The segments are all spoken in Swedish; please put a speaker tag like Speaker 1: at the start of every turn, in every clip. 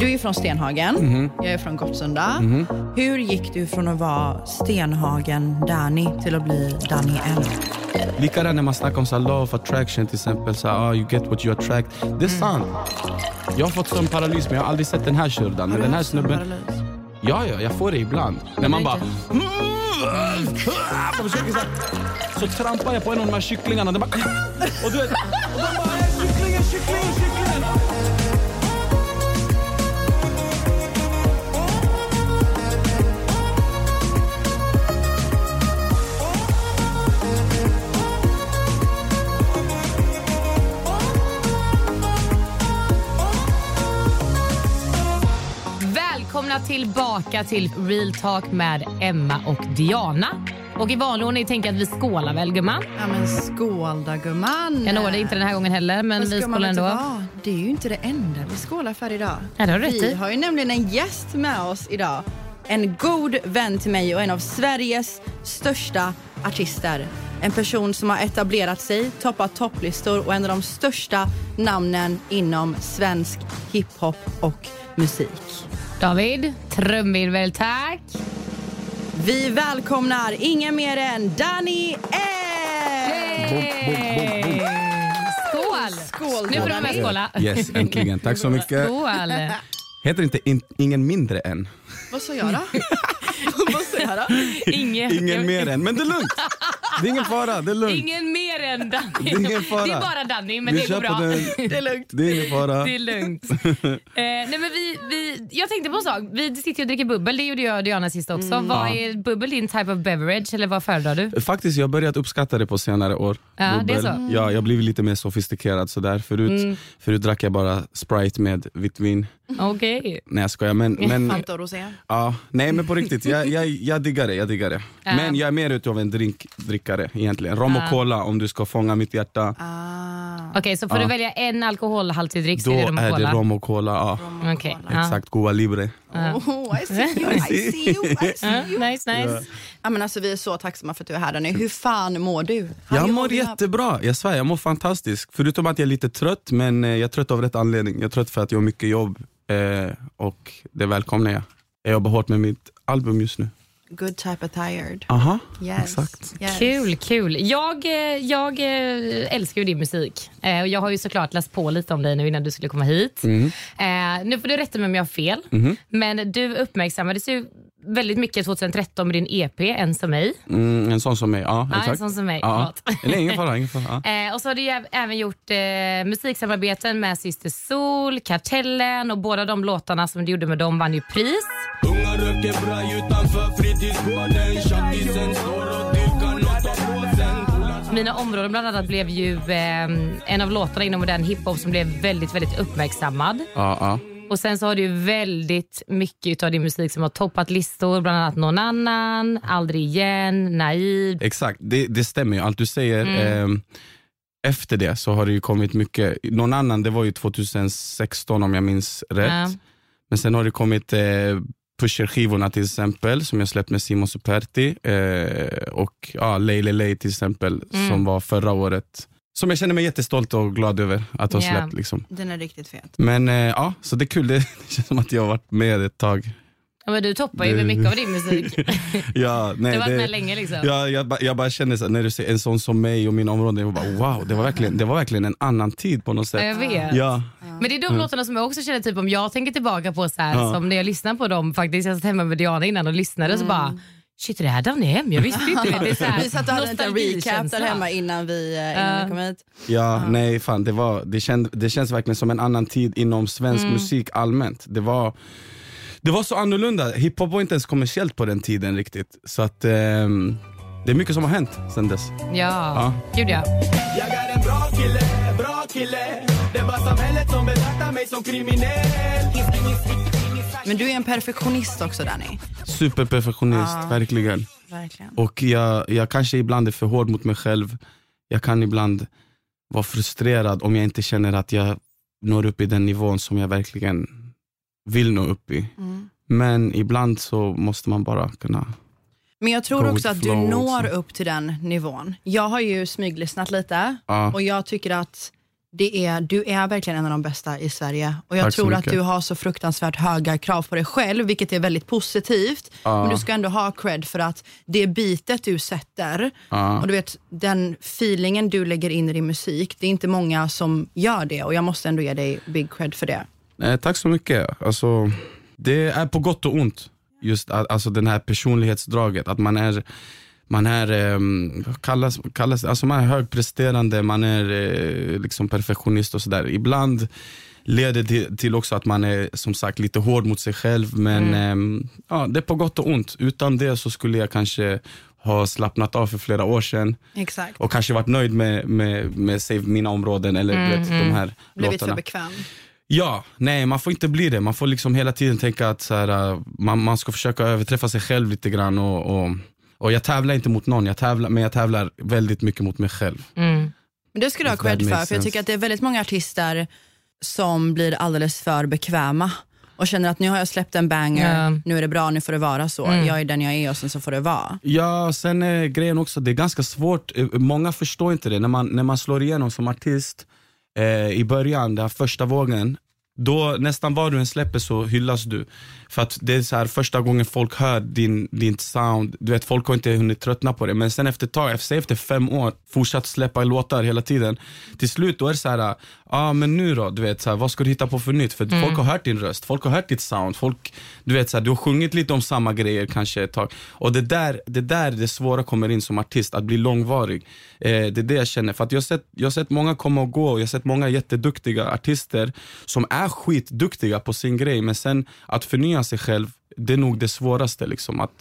Speaker 1: Du är från Stenhagen,
Speaker 2: Mhm.
Speaker 1: jag är från Gottsunda. Hur gick du från att vara Stenhagen Danny till att bli Danny N?
Speaker 2: Likadant när man snackar om så law of attraction till exempel. Så här, ah, you get what you attract. Det är sant. Jag har fått sån paralys men jag har aldrig sett den här shurdan. Men den här snubben, ja, ja, jag får det ibland. När man bara... Man försöker så, här, så trampar jag på en av de här kycklingarna. Det bara, och du vet, och de bara, "Hey, kycklingen, kyckling,
Speaker 3: Välkomna tillbaka till Real Talk med Emma och Diana. Och i vanlig ordning tänker jag att vi skålar väl gumman?
Speaker 1: Ja men skål då gumman.
Speaker 3: Jag når det inte den här gången heller men vi skålar ändå.
Speaker 1: Det är ju inte det enda vi skålar för idag.
Speaker 3: Ja, det har
Speaker 1: vi
Speaker 3: i.
Speaker 1: har ju nämligen en gäst med oss idag. En god vän till mig och en av Sveriges största artister. En person som har etablerat sig, toppat topplistor och en av de största namnen inom svensk hiphop och musik.
Speaker 3: David, trumvirvel tack.
Speaker 1: Vi välkomnar ingen mer än Danny
Speaker 2: boom.
Speaker 3: Skål!
Speaker 1: Skål,
Speaker 3: Nu får du med skåla.
Speaker 2: Yes, äntligen. Tack så mycket.
Speaker 3: Skål!
Speaker 2: Heter inte in, ingen mindre än?
Speaker 1: Vad sa jag då? Vad sa jag då?
Speaker 3: Ingen,
Speaker 2: Ingen mer än. Men det är lugnt. Det är ingen fara. Det är lugnt.
Speaker 3: Ingen än Danny.
Speaker 2: Det är fara.
Speaker 3: Det är bara Danny men
Speaker 2: Vi
Speaker 3: det går bra.
Speaker 2: den.
Speaker 1: Det är lugnt.
Speaker 2: Det är ingen fara.
Speaker 3: Det är lugnt. eh, nej men vi, vi, jag tänkte på en sak. Vi sitter och dricker bubbel. Det gjorde jag och Diana sist också.
Speaker 2: Mm.
Speaker 3: Vad är bubbel din type of beverage eller vad föredrar du?
Speaker 2: Faktiskt, jag har börjat uppskatta det på senare år.
Speaker 3: Ja, det är så. Mm.
Speaker 2: Ja, jag har blivit lite mer sofistikerad. Sådär. Förut, förut drack jag bara Sprite med vitt vin.
Speaker 3: Okej.
Speaker 2: Nej jag skojar. Men, men,
Speaker 1: Fanta och rosé.
Speaker 2: ja, nej men på riktigt, jag, jag, jag diggar det. Jag diggar det.
Speaker 3: Ja.
Speaker 2: Men jag är mer utav en drinkdrickare egentligen. Rom och cola om du ska fånga mitt hjärta.
Speaker 1: Ah.
Speaker 3: Okej, så får
Speaker 2: Ja.
Speaker 3: du välja en alkoholhaltig dryck så
Speaker 2: Då
Speaker 3: är det rom och
Speaker 2: är
Speaker 3: cola.
Speaker 2: det rom och cola. Ja.
Speaker 3: Okej, ja.
Speaker 2: Exakt, Goa Libre.
Speaker 1: Oh, I see you, I see you, I see you.
Speaker 3: nice, nice.
Speaker 1: Ja, men alltså, vi är så tacksamma för att du är här Danny. Hur fan mår du? How
Speaker 2: Jag mår jättebra, jag svär jag mår fantastiskt. Förutom att jag är lite trött, men eh, jag är trött av rätt anledning. Jag är trött för att jag har mycket jobb eh, och det välkomnar jag. Jag jobbar hårt med mitt album just nu.
Speaker 1: Good type of tired.
Speaker 2: Aha,
Speaker 1: Yes.
Speaker 2: exakt.
Speaker 1: Yes.
Speaker 3: Kul, kul. Jag, eh, jag eh, älskar ju din musik. Eh, och Jag har ju såklart läst på lite om dig nu innan du skulle komma hit.
Speaker 2: Mm.
Speaker 3: Nu får du rätta mig om jag har fel.
Speaker 2: Mhm.
Speaker 3: Men du uppmärksammades ju väldigt mycket 2013 med din EP En som mig.
Speaker 2: Mm, en sån som mig, ja
Speaker 3: Ja, en
Speaker 2: exakt.
Speaker 3: sån som mig.
Speaker 2: Ja. Nej, ingen fara. Ingen fara. Ja.
Speaker 3: Eh, och så har du även gjort eh, musiksamarbeten med Syster Sol, Kartellen och båda de låtarna som du gjorde med dem vann ju pris.
Speaker 4: Unga röker bra utanför fritidsgården Tjackisen står och
Speaker 3: Mina områden bland annat blev ju eh, en av låtarna inom modern hiphop som blev väldigt, väldigt uppmärksammad.
Speaker 2: Ja, ja.
Speaker 3: Och sen så har du väldigt mycket av din musik som har toppat listor, bland annat Någon annan, Aldrig igen, Naiv.
Speaker 2: Exakt, det, det stämmer ju. Allt du säger.
Speaker 3: Mm.
Speaker 2: ehm, efter det så har det ju kommit mycket. Någon annan, det var ju 2016 om jag minns rätt.
Speaker 3: Ja.
Speaker 2: Men sen har det kommit eh, Pusher-skivorna till exempel, som jag släppt med Simon Superti. Eh, och ja, Leile Lay till exempel,
Speaker 3: Mm.
Speaker 2: som var förra året. Som jag känner mig jättestolt och glad över att ha
Speaker 3: Ja.
Speaker 2: släppt. Liksom.
Speaker 1: Den är riktigt fet.
Speaker 2: Men eh, ja, så det är kul. Det, det känns som att jag har varit med ett tag.
Speaker 3: Ja, men du toppar ju med mycket av din musik.
Speaker 2: Ja,
Speaker 3: Du
Speaker 2: nej,
Speaker 3: har varit
Speaker 2: det-
Speaker 3: med länge liksom.
Speaker 2: Ja, jag, ba- jag bara känner så, när du säger en sån som mig och mina områden, jag bara, wow, det var, verkligen, det var verkligen en annan tid på något
Speaker 3: Ja,
Speaker 2: sätt.
Speaker 3: jag vet.
Speaker 2: Ja,
Speaker 3: Men det är de låtarna som jag också känner, typ om jag tänker tillbaka på så här,
Speaker 2: Ja.
Speaker 3: som när jag lyssnar på dem faktiskt. Jag satt hemma med Diana innan och lyssnade så bara, shit är det här Danny M? Jag visste inte det. det är så här,
Speaker 1: Vi satt och hade en liten recap där hemma innan vi, eh, innan
Speaker 3: Ja.
Speaker 1: vi kom hit.
Speaker 2: ja nej fan, det, var, det, känd, det känns verkligen som en annan tid inom svensk
Speaker 3: Mm.
Speaker 2: musik allmänt. Det var, det var så annorlunda, hiphop var inte ens kommersiellt på den tiden riktigt. Så att ehm, det är mycket som har hänt sen dess.
Speaker 3: Ja,
Speaker 2: Ja.
Speaker 3: gud ja.
Speaker 4: Jag är en bra kille, bra kille Det var samhället som betraktar mig som kriminell
Speaker 1: Men du är en perfektionist också Danny.
Speaker 2: Superperfektionist,
Speaker 1: Ja.
Speaker 2: verkligen.
Speaker 1: Verkligen.
Speaker 2: Och jag, jag kanske ibland är för hård mot mig själv. Jag kan ibland vara frustrerad om jag inte känner att jag når upp i den nivån som jag verkligen vill nå upp i.
Speaker 1: Mm.
Speaker 2: Men ibland så måste man bara kunna...
Speaker 1: Men jag tror också att du når
Speaker 2: också.
Speaker 1: upp till den nivån. Jag har ju smyglyssnat lite
Speaker 2: Ja.
Speaker 1: och jag tycker att det är, du är verkligen en av de bästa i Sverige. Och jag
Speaker 2: Tack
Speaker 1: tror att du har så fruktansvärt höga krav på dig själv, vilket är väldigt positivt.
Speaker 2: Ja.
Speaker 1: Men du ska ändå ha cred för att det bitet du sätter
Speaker 2: Ja.
Speaker 1: och du vet den feelingen du lägger in i din musik, det är inte många som gör det och jag måste ändå ge dig big cred för det.
Speaker 2: Eh, tack så mycket. Alltså, det är på gott och ont, just alltså den här personlighetsdraget. Att man är, man är, um, kallas, kallas, alltså man är högpresterande, man är eh, liksom perfektionist och sådär. Ibland leder det till också att man är som sagt lite hård mot sig själv. Men ehm, ja, det är på gott och ont. Utan det så skulle jag kanske ha slappnat av för flera år sedan
Speaker 1: Exakt.
Speaker 2: och kanske varit nöjd med, med, med säg, mina områden eller du vet, de här
Speaker 1: Blivit
Speaker 2: låtarna.
Speaker 1: för bekväm.
Speaker 2: Ja, nej man får inte bli det. Man får liksom hela tiden tänka att så här, äh, man, man ska försöka överträffa sig själv lite grann. Och, och, och jag tävlar inte mot någon, jag tävlar, men jag tävlar väldigt mycket mot mig själv.
Speaker 3: Mm.
Speaker 1: Men det skulle du ha cred för, för jag tycker att det är väldigt många artister som blir alldeles för bekväma och känner att nu har jag släppt en banger,
Speaker 3: Ja.
Speaker 1: nu är det bra, nu får det vara så. Jag är den jag är och sen så får det vara.
Speaker 2: Ja, sen är grejen också, det är ganska svårt, eh, många förstår inte det. När man, när man slår igenom som artist eh, i början, den första vågen, då nästan vad du än släpper så hyllas du. För att det är så här första gången folk hör din, din sound, du vet folk har inte hunnit tröttna på det. Men sen efter ett tag, efter, efter fem år, fortsatt släppa låtar hela tiden. Till slut då är det så här, ja ah, men nu då, du vet så här, vad ska du hitta på för nytt? För folk har hört din röst, folk har hört ditt sound, folk, du vet så här, du har sjungit lite om samma grejer kanske ett tag. Och det där det där det svåra kommer in som artist, att bli långvarig. Eh, det är det jag känner, för att jag har sett, jag har sett många komma och gå och jag har sett många jätteduktiga artister som är skitduktiga på sin grej, men sen att förnya sig själv, det är nog det svåraste liksom. Att,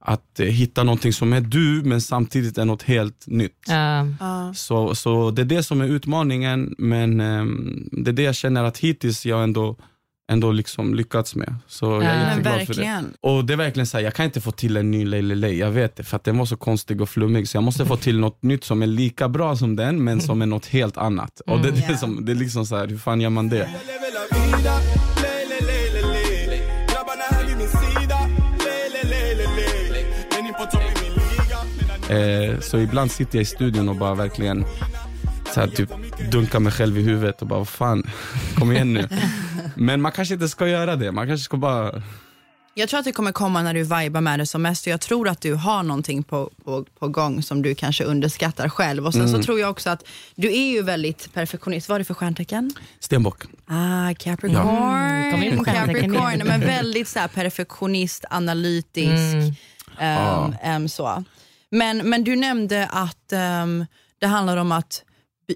Speaker 2: att eh, hitta någonting som är du, men samtidigt är något helt nytt.
Speaker 3: Ja.
Speaker 2: Så, så det är det som är utmaningen, men ehm, det är det jag känner att hittills jag ändå, ändå liksom lyckats med. Så jag är
Speaker 3: Ja.
Speaker 1: Men
Speaker 2: jätteglad för det.
Speaker 1: verkligen.
Speaker 2: Och det är verkligen så här, jag kan inte få till en ny Lay, jag vet det, för att den var så konstig och flummig. Så jag måste få till något nytt som är lika bra som den, men som är något helt annat. Och det, det, är
Speaker 1: Ja.
Speaker 2: som, det är liksom så här, hur fan gör man det? Eh, så ibland sitter jag i studion och bara verkligen så här, typ, dunkar mig själv i huvudet och bara, vad fan, kom igen nu. Men man kanske inte ska göra det, man kanske ska bara
Speaker 1: Jag tror att det kommer komma när du vibar med det som mest och jag tror att du har någonting på, på, på gång som du kanske underskattar själv. Och sen
Speaker 2: Mm.
Speaker 1: så tror jag också att du är ju väldigt perfektionist. Vad är det för stjärntecken?
Speaker 2: stenbock.
Speaker 1: Ah, Capricorn.
Speaker 3: Mm, kom in på stjärntecken
Speaker 1: Capricorn, men väldigt så här perfektionist, analytisk.
Speaker 3: Mm.
Speaker 1: ehm, ehm, så. Men, men du nämnde att ehm, det handlar om att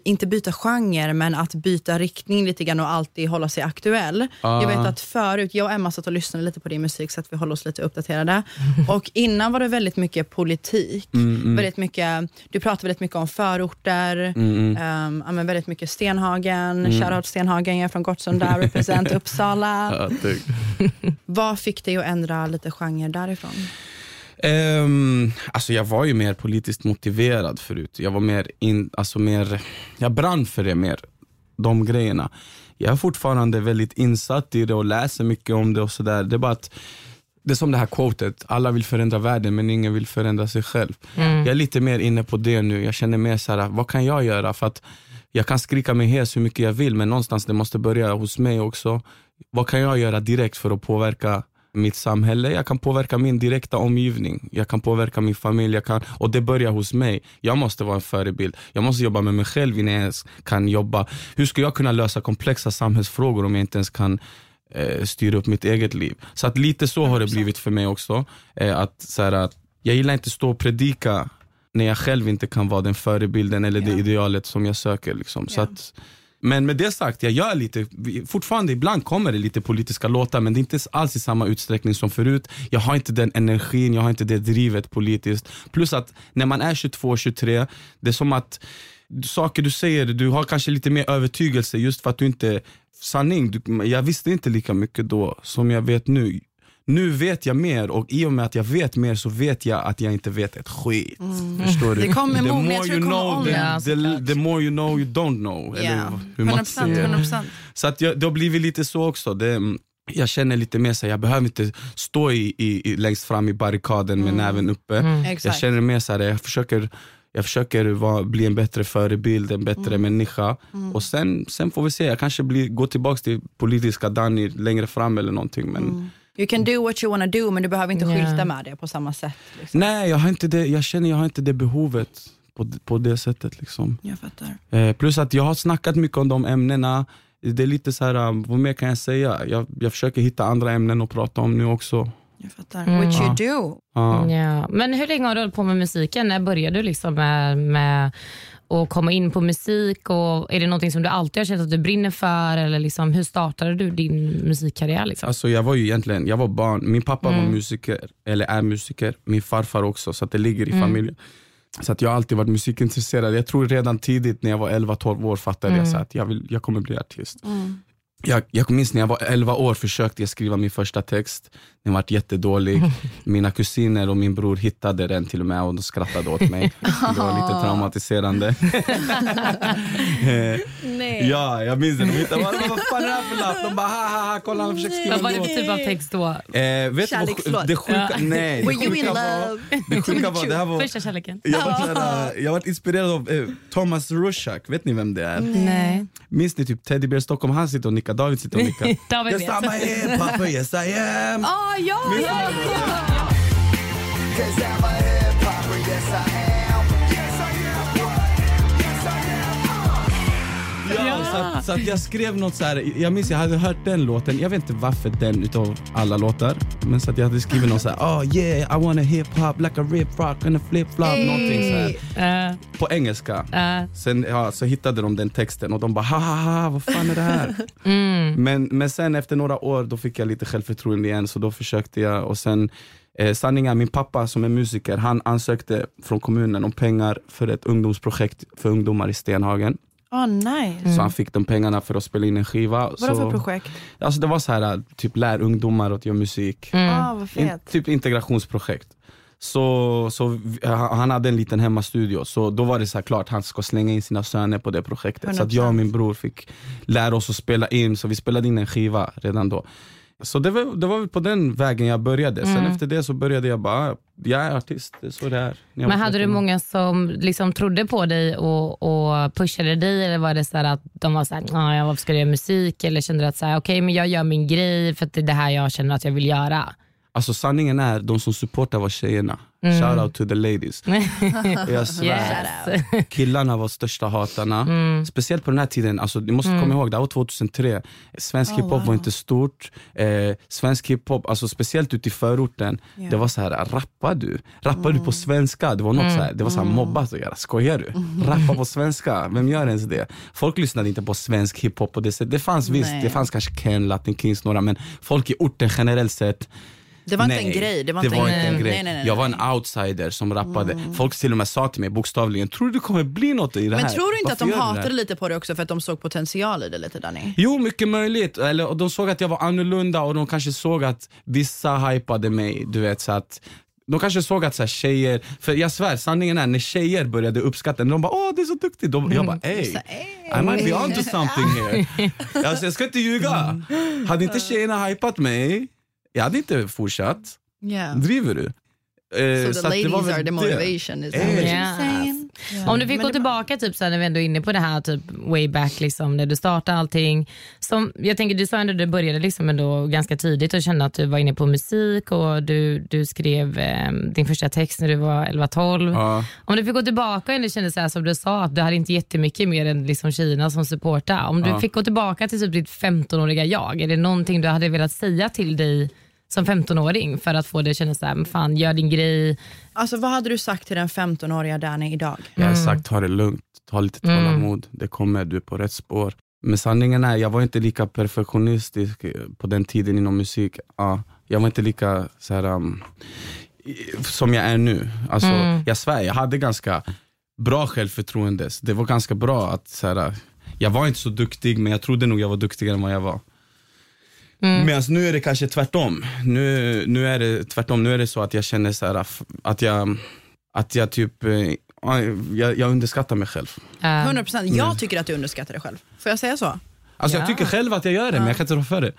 Speaker 1: inte byta genre, men att byta riktning lite grann och alltid hålla sig aktuell.
Speaker 2: Ah.
Speaker 1: Jag vet att förut, jag och Emma satt och lyssnade lite på din musik så att vi håller oss lite uppdaterade. Och innan var det väldigt mycket politik. Väldigt mycket, du pratade väldigt mycket om förorter, ehm, ja, men väldigt mycket Stenhagen, shoutout Stenhagen, jag är från Gottsunda, represent Uppsala.
Speaker 2: Det,
Speaker 1: Vad fick dig att ändra lite genre därifrån?
Speaker 2: Ehm, alltså jag var ju mer politiskt motiverad förut. Jag var mer, in, alltså mer, jag brann för det mer, de grejerna. Jag är fortfarande väldigt insatt i det och läser mycket om det och sådär. Det är bara att, det är som det här quotet, alla vill förändra världen men ingen vill förändra sig själv. Jag är lite mer inne på det nu, jag känner mer så här, vad kan jag göra? För att jag kan skrika mig hes hur mycket jag vill men någonstans det måste börja hos mig också. Vad kan jag göra direkt för att påverka mitt samhälle, jag kan påverka min direkta omgivning, jag kan påverka min familj, jag kan, och det börjar hos mig. Jag måste vara en förebild, jag måste jobba med mig själv innan jag ens kan jobba. Hur ska jag kunna lösa komplexa samhällsfrågor om jag inte ens kan eh, styra upp mitt eget liv? Så att lite så har det blivit för mig också. Eh, att, så här, att Jag gillar inte stå och predika när jag själv inte kan vara den förebilden eller det idealet som jag söker. Liksom. Så
Speaker 1: Ja.
Speaker 2: att, men med det sagt, jag gör lite, fortfarande ibland kommer det lite politiska låtar men det är inte alls i samma utsträckning som förut. Jag har inte den energin, jag har inte det drivet politiskt. Plus att när man är 22-23, det är som att saker du säger, du har kanske lite mer övertygelse just för att du inte, sanning, du, jag visste inte lika mycket då som jag vet nu. Nu vet jag mer och i och med att jag vet mer så vet jag att jag inte vet ett skit. Förstår du?
Speaker 1: Det kommer
Speaker 2: the
Speaker 1: mogna, jag
Speaker 2: more
Speaker 1: tror
Speaker 2: you know.
Speaker 3: Ja,
Speaker 2: the, the,
Speaker 3: såklart.
Speaker 2: the more you know you don't know. Eller
Speaker 1: Ja,
Speaker 2: hur man
Speaker 1: 100%,
Speaker 2: säger.
Speaker 1: 100%.
Speaker 2: Så att jag, det har blivit lite så också. Det, mm, jag känner lite mer så jag behöver inte stå i, i, i, längst fram i barrikaden med näven uppe. Jag
Speaker 1: Mm. Exakt.
Speaker 2: känner mer så jag försöker Jag försöker vara, bli en bättre förebild, en bättre människa. Och sen, sen får vi se, jag kanske blir, går tillbaka till politiska Danny längre fram eller någonting. Men
Speaker 1: You can do what you wanna do men du behöver inte
Speaker 3: Ja.
Speaker 1: skylta med det på samma sätt. Liksom.
Speaker 2: Nej, jag, har inte det, jag känner jag har inte det behovet på, på det sättet. Liksom.
Speaker 1: Jag fattar.
Speaker 2: Eh, plus att jag har snackat mycket om de ämnena. Det är lite så här, um, vad mer kan jag säga? Jag, jag försöker hitta andra ämnen att prata om nu också.
Speaker 1: Jag fattar. What you do.
Speaker 2: Ja.
Speaker 3: Ja. Men hur länge har du hållit på med musiken? När började du liksom med, med att komma in på musik? Och är det någonting som du alltid har känt att du brinner för? Eller liksom, hur startade du din musikkarriär? Liksom?
Speaker 2: Alltså jag var ju egentligen, jag var barn, min pappa var musiker, eller är musiker, min farfar också, så det ligger i familjen. Så att jag har alltid varit musikintresserad. Jag tror redan tidigt när jag var 11-12 år fattade jag så att jag, vill, jag kommer bli artist. Jag, jag minns när jag var 11 år försökte jag skriva min första text. Den var jättedålig. Mina kusiner och min bror hittade den till och med och de skrattade åt mig. Det var lite traumatiserande. Eh,
Speaker 1: Nej.
Speaker 2: ja, jag minns det. De hittade, vad, vad fan är det här för lapp? De bara ha ha ha, kolla han försöker skriva
Speaker 3: Vad var det för typ av text då?
Speaker 2: Eh, vet
Speaker 1: Kärlekslåt.
Speaker 2: det sjuka, nej, det
Speaker 1: Were you in love?
Speaker 2: det sjuka var, det här var
Speaker 3: Första kärleken?
Speaker 2: jag var, jag var inspirerad av eh, Thomas Rushak, vet ni vem det är?
Speaker 3: Nej.
Speaker 2: Minns ni typ Teddy Bear Stockholm, han sitter och nickar, David sitter och nickar.
Speaker 3: David
Speaker 2: yes
Speaker 3: vet.
Speaker 2: I'm a hip hopper, yes I am.
Speaker 1: Ah, ja, ja, ja.
Speaker 2: Ja, så, att, så att jag skrev något så här. jag minns jag hade hört den låten, jag vet inte varför den utav alla låtar, men så att jag hade skrivit något så här, oh yeah I wanna hip hop like a rip rock and a flip flop, någonting så här.
Speaker 3: Eh,
Speaker 2: på engelska.
Speaker 3: eh,
Speaker 2: Sen ja, så hittade de den texten och de bara ha ha ha, vad fan är det här?
Speaker 3: mm.
Speaker 2: men, men sen efter några år då fick jag lite självförtroende igen så då försökte jag och sen eh, sanningen min pappa som är musiker han ansökte från kommunen om pengar för ett ungdomsprojekt för ungdomar i Stenhagen.
Speaker 1: Ah, nice.
Speaker 2: Så han fick de pengarna för att spela in en skiva.
Speaker 1: Vadå
Speaker 2: så,
Speaker 1: för projekt?
Speaker 2: Alltså det var så här typ lär ungdomar att göra musik.
Speaker 1: Ah, vad
Speaker 2: In,
Speaker 1: fet.
Speaker 2: typ integrationsprojekt. Så, så vi- han hade en liten hemmastudio, så då var det så här klart han ska slänga in sina söner på det projektet. Så att jag och min bror fick lära oss att spela in, så vi spelade in en skiva redan då. Så det var, det var väl på den vägen jag började. Sen
Speaker 3: Mm.
Speaker 2: efter det så började jag bara, jag är artist, det är så det är.
Speaker 3: Men hade du
Speaker 2: 13 år.
Speaker 3: många som liksom trodde på dig och, och pushade dig eller var det så att de var såhär, ah, varför ska du göra musik? Eller kände du att okej men jag gör min grej för att det är det här jag känner att jag vill göra?
Speaker 2: Alltså sanningen är, de som supportar var tjejerna.
Speaker 3: Mm.
Speaker 2: Shout out to the ladies. jag svär.
Speaker 3: Yes.
Speaker 2: Killarna var största hatarna.
Speaker 3: Mm.
Speaker 2: Speciellt på den här tiden, alltså, du måste komma ihåg, det här var 2003. Svensk
Speaker 1: Oh,
Speaker 2: hiphop
Speaker 1: wow.
Speaker 2: var inte stort. Eh, svensk hiphop, alltså, speciellt ute i förorten,
Speaker 1: Ja.
Speaker 2: det var så här, rappar du? Rappar du på svenska? Det var något så här, det var så här mobbat att göra. Skojar du? Rappa på svenska? Vem gör ens det? Folk lyssnade inte på svensk hiphop på det sättet. Det fanns visst, det fanns kanske Ken, Latin Kings, några, men folk i orten generellt sett
Speaker 1: Det var inte
Speaker 2: Nej,
Speaker 1: en grej. Det var
Speaker 2: det
Speaker 1: inte
Speaker 2: var
Speaker 1: en,
Speaker 2: inte en grej.
Speaker 1: Nej, nej, nej,
Speaker 2: jag var en outsider som rappade. Folk till och med sa till mig bokstavligen, tror du det kommer bli något i det här?
Speaker 1: Men tror du inte
Speaker 2: Varför
Speaker 1: att de
Speaker 2: det här?"
Speaker 1: hatade lite på det också för att de såg potential i det lite Danny?
Speaker 2: Jo, mycket möjligt. Eller, och de såg att jag var annorlunda och de kanske såg att vissa hypade mig. Du vet, så att de kanske såg att så här, tjejer, för jag svär sanningen är när tjejer började uppskatta de bara åh du är så duktig. De, jag bara
Speaker 1: Så, ey.
Speaker 2: I might be onto something here. alltså, jag ska inte ljuga. Hade inte tjejerna hypat mig, jag hade inte fortsatt.
Speaker 1: Yeah.
Speaker 2: Driver du? Eh,
Speaker 1: So
Speaker 2: så
Speaker 1: the
Speaker 2: att det var
Speaker 1: ladies are the motivation is
Speaker 2: Yes.
Speaker 1: you're saying?
Speaker 3: Om du fick gå tillbaka typ så när vi ändå är inne på det här typ way back liksom, när du startade allting. Som, jag tänker du sa ändå att du började liksom ändå ganska tidigt och kände att du var inne på musik och du, du skrev eh, din första text när du var 11-12.
Speaker 2: Ja.
Speaker 3: Om du fick gå tillbaka och ändå kände så här, som du sa att du hade inte jättemycket mer än liksom Kina som supporta. Om du
Speaker 2: Ja.
Speaker 3: fick gå tillbaka till typ ditt 15-åriga jag, är det någonting du hade velat säga till dig som 15-åring för att få dig att känna så här, men fan gör din grej.
Speaker 1: Alltså vad hade du sagt till den 15-åriga Danny idag?
Speaker 2: Jag har sagt ta det lugnt, ta lite tålamod, det kommer, du är på rätt spår. Men sanningen är, jag var inte lika perfektionistisk på den tiden inom musik. Ja, jag var inte lika så här, um, som jag är nu. Alltså, Jag svär, jag hade ganska bra självförtroende. Det var ganska bra att så här, jag var inte så duktig men jag trodde nog jag var duktigare än vad jag var.
Speaker 3: Mm.
Speaker 2: Medan nu är det kanske tvärtom. Nu, nu är det tvärtom, nu är det så att jag känner så här, att jag, att jag typ, eh, ja, jag, jag underskattar mig själv.
Speaker 3: Eh,
Speaker 1: 100%. Jag tycker att du underskattar dig själv. Får jag säga så?
Speaker 2: Alltså
Speaker 3: Ja.
Speaker 2: jag tycker själv att jag gör det men jag kan inte rå för det.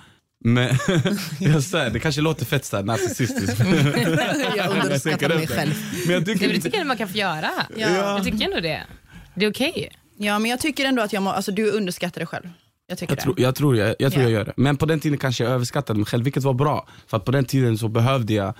Speaker 2: Men jag säger, det kanske låter fett såhär narcissistiskt.
Speaker 1: Jag underskattar mig själv.
Speaker 2: Men jag
Speaker 3: Det,
Speaker 2: tycker
Speaker 3: det tycker jag man kan få göra.
Speaker 1: Ja.
Speaker 3: Jag tycker ändå det. Det är okej.
Speaker 1: Ja, men jag tycker ändå att jag må, alltså, du underskattar dig själv. Jag tycker
Speaker 2: jag, tror, jag tror, jag, jag, tror
Speaker 1: Ja.
Speaker 2: jag gör det. Men på den tiden kanske jag överskattade mig själv, vilket var bra. För att på den tiden så behövde jag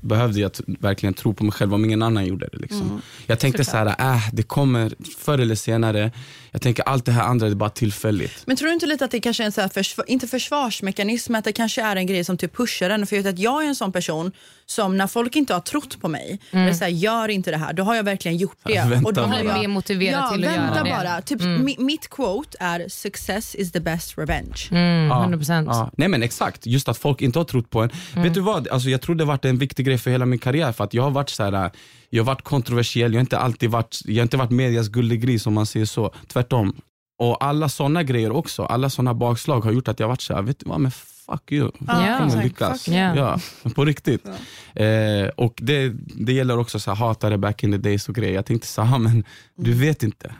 Speaker 2: behövde jag verkligen tro på mig själv om ingen annan gjorde det. Liksom. Jag tänkte så här, äh, det kommer förr eller senare. Jag tänker allt det här andra det är bara tillfälligt.
Speaker 1: Men tror du inte lite att det kanske är en så här försv- inte försvarsmekanism, att det kanske är en grej som typ pushar en? För jag vet att jag är en sån person som när folk inte har trott på mig, eller så här, gör inte det här, då har jag verkligen gjort det.
Speaker 2: Ja, vänta
Speaker 1: och då
Speaker 3: Blir mer motiverad
Speaker 1: ja,
Speaker 3: till att göra det.
Speaker 1: bara. Typ, mi, mitt quote är “success is the best revenge”.
Speaker 3: Mm,
Speaker 2: Ja,
Speaker 3: 100%.
Speaker 2: ja. Nej men exakt, just att folk inte har trott på en.
Speaker 3: Mm.
Speaker 2: Vet du vad, alltså, jag tror det har varit en viktig grej för hela min karriär för att jag har varit så här, jag har varit kontroversiell, jag har inte alltid varit, jag har inte varit medias gullegris om man säger så. Tvärtom. Och alla såna grejer också, alla såna bakslag har gjort att jag varit så här, vet du vad, men fuck you.
Speaker 3: Ja,
Speaker 2: Jag kommer lyckas.
Speaker 3: You.
Speaker 2: Ja, på riktigt. Eh, och det, det gäller också så här, hatare back in the days och grejer. Jag tänkte så här, men du vet inte.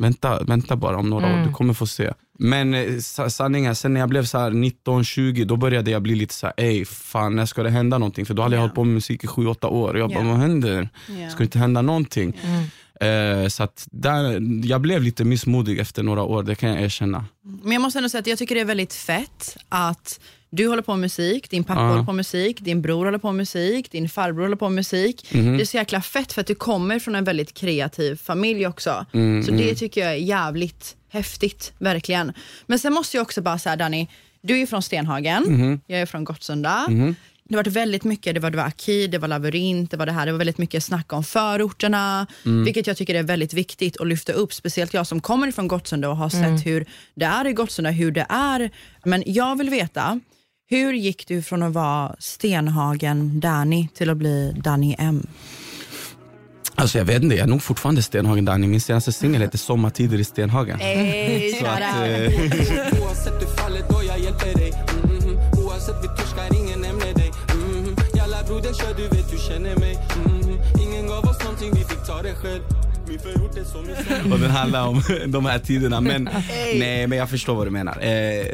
Speaker 2: Vänta, vänta bara om några år, du kommer få se. Men eh, sa- sanningen, sen när jag blev så här 19-20 då började jag bli lite så här, ey fan när ska det hända någonting? För då hade jag
Speaker 1: Ja.
Speaker 2: hållit på med musik i 7-8 år och jag bara,
Speaker 1: Ja.
Speaker 2: vad händer?
Speaker 1: Ja.
Speaker 2: Ska det inte hända någonting? Eh, så att där, jag blev lite missmodig efter några år, det kan jag erkänna.
Speaker 1: Men jag måste ändå säga att jag tycker det är väldigt fett att du håller på med musik, din pappa
Speaker 2: Ja.
Speaker 1: håller på med musik, din bror håller på med musik, din farbror håller på med musik.
Speaker 2: Mhm.
Speaker 1: Det är så jäkla fett för att du kommer från en väldigt kreativ familj också.
Speaker 2: Mm,
Speaker 1: så det tycker jag är jävligt häftigt, verkligen. Men sen måste jag också bara säga Danny, du är ju från Stenhagen,
Speaker 2: Mhm.
Speaker 1: jag är från Gottsunda. Det har varit väldigt mycket, det var, det var Akid, det var labyrint, det var det här, det var väldigt mycket snack om förorterna, vilket jag tycker är väldigt viktigt att lyfta upp, speciellt jag som kommer från Gottsunda och har sett hur det är i Gottsunda, hur det är. Men jag vill veta, hur gick du från att vara Stenhagen Danny till att bli Danny M?
Speaker 2: Alltså jag vet inte, jag är nog fortfarande Stenhagen Danny. Min senaste singel heter Sommartider i Stenhagen.
Speaker 1: Hey,
Speaker 2: Så att, eh,
Speaker 4: Oavsett hur fallet då jag hjälper dig Mhm. Oavsett vi torskar, ingen nämner dig Mhm. Jalla broder kör, du vet du känner mig Mhm. Ingen gav oss någonting, vi fick ta det själv
Speaker 2: Och den handlar om de här tiderna. Men, nej, men jag förstår vad du menar. Eh,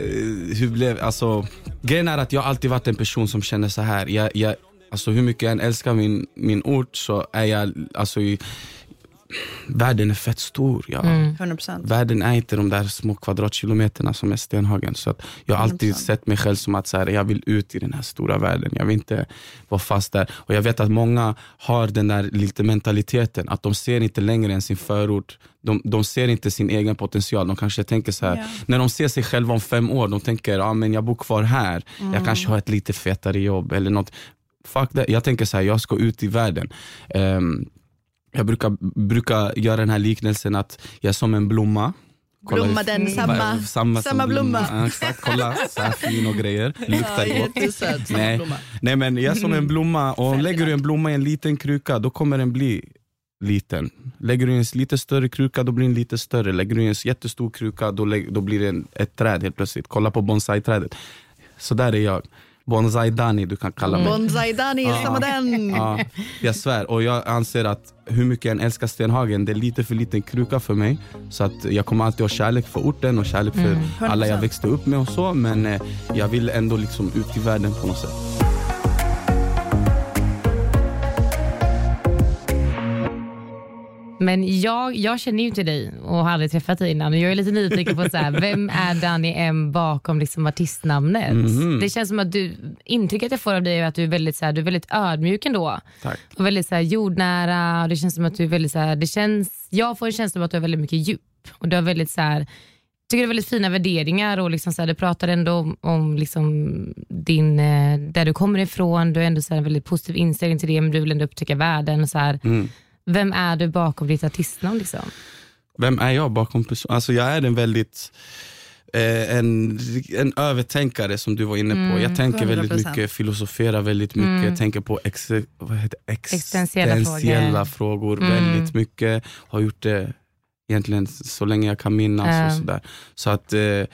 Speaker 2: hur blev, alltså, grejen är att jag alltid varit en person som känner så här. Jag, jag, alltså, hur mycket jag än älskar min, min ort så är jag, alltså, världen är fett stor. Ja.
Speaker 1: 100%.
Speaker 2: Världen är inte de där små kvadratkilometerna som är Stenhagen. Så att jag har alltid
Speaker 1: 100%.
Speaker 2: sett mig själv som att så här, jag vill ut i den här stora världen. Jag vill inte vara fast där. Och jag vet att många har den där lite mentaliteten, att de ser inte längre än sin förort. De, de ser inte sin egen potential. De kanske tänker så här,
Speaker 1: Ja.
Speaker 2: när de ser sig själva om fem år, de tänker ah, men jag bor kvar här. Jag kanske har ett lite fetare jobb eller något. Fuck that. Jag tänker så här, jag ska ut i världen. Ehm, jag brukar, brukar göra den här liknelsen att jag är som en blomma. Kolla
Speaker 1: Blomma den, samma,
Speaker 2: Va- samma,
Speaker 1: samma
Speaker 2: som
Speaker 1: blomma.
Speaker 2: Ja, exakt, kolla, så här fin och grejer. Luktar
Speaker 1: Ja,
Speaker 2: gott.
Speaker 1: samma
Speaker 2: Nej.
Speaker 1: blomma.
Speaker 2: Nej men jag är som en blomma och lägger du en blomma i en liten kruka då kommer den bli liten. Lägger du i en lite större kruka då blir den lite större. Lägger du i en jättestor kruka då, då blir det ett träd helt plötsligt. Kolla på bonsai-trädet. Så där är jag. Bonsai Dani du kan kalla mig.
Speaker 1: Bonsai
Speaker 2: Ja.
Speaker 1: samma den.
Speaker 2: Ja, jag svär. Och jag anser att hur mycket jag än älskar Stenhagen, det är lite för liten kruka för mig. Så att jag kommer alltid ha kärlek för orten och kärlek för alla jag
Speaker 1: 100%.
Speaker 2: växte upp med och så. Men eh, jag vill ändå liksom ut i världen på något sätt.
Speaker 3: Men jag, jag känner ju inte dig och har aldrig träffat dig innan. Och jag är lite nyfiken på så här, vem är Danny M bakom liksom artistnamnet?
Speaker 2: Mhm.
Speaker 3: Det känns som att du, intrycket jag får av dig är att du är väldigt, så här, du är väldigt ödmjuk ändå.
Speaker 2: Tack.
Speaker 3: Och väldigt så här, jordnära. Och det känns som att du är väldigt så här, det känns, jag får en känsla av att du har väldigt mycket djup. Och du har väldigt så här, tycker det är väldigt fina värderingar och liksom så här, du pratar ändå om, om liksom din, eh, där du kommer ifrån. Du har ändå så här, en väldigt positiv inställning till det men du vill ändå upptäcka världen. Och så här.
Speaker 2: Mm.
Speaker 3: Vem är du bakom ditt artistnamn? Liksom?
Speaker 2: Vem är jag bakom person? Alltså jag är en väldigt eh, en, en övertänkare som du var inne på. Jag tänker väldigt
Speaker 1: 100%.
Speaker 2: mycket, filosoferar väldigt mycket, tänker på ex, vad heter?
Speaker 3: Existentiella
Speaker 2: existentiella
Speaker 3: frågor.
Speaker 2: frågor, väldigt mycket. Har gjort det egentligen så länge jag kan minnas.
Speaker 3: Ja.
Speaker 2: Och sådär. Så att eh, det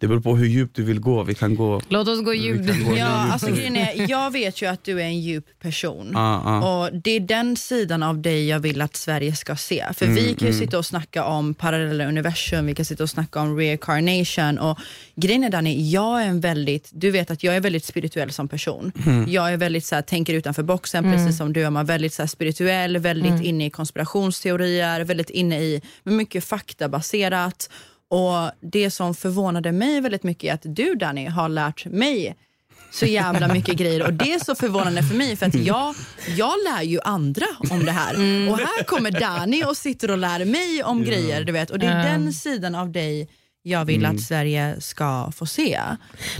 Speaker 2: beror på hur djupt du vill gå. Vi kan gå...
Speaker 3: Låt oss gå djupt.
Speaker 1: Ja, alltså grejen är, jag vet ju att du är en djup person.
Speaker 2: Ah, ah.
Speaker 1: Och Det är den sidan av dig jag vill att Sverige ska se. För
Speaker 2: Mm,
Speaker 1: vi kan ju sitta och snacka om parallella universum, vi kan sitta och snacka om reincarnation. Och grejen är Danny, jag är en väldigt, du vet att jag är väldigt spirituell som person.
Speaker 2: Mm.
Speaker 1: Jag är väldigt så här, tänker utanför boxen, precis som du är. Man väldigt så här, spirituell, väldigt inne i konspirationsteorier, väldigt inne i mycket faktabaserat. Och det som förvånade mig väldigt mycket är att du Danny har lärt mig så jävla mycket grejer. Och det är så förvånande för mig för att jag, jag lär ju andra om det här. Och här kommer Danny och sitter och lär mig om grejer du vet. Och det är den sidan av dig jag vill att Sverige ska få se.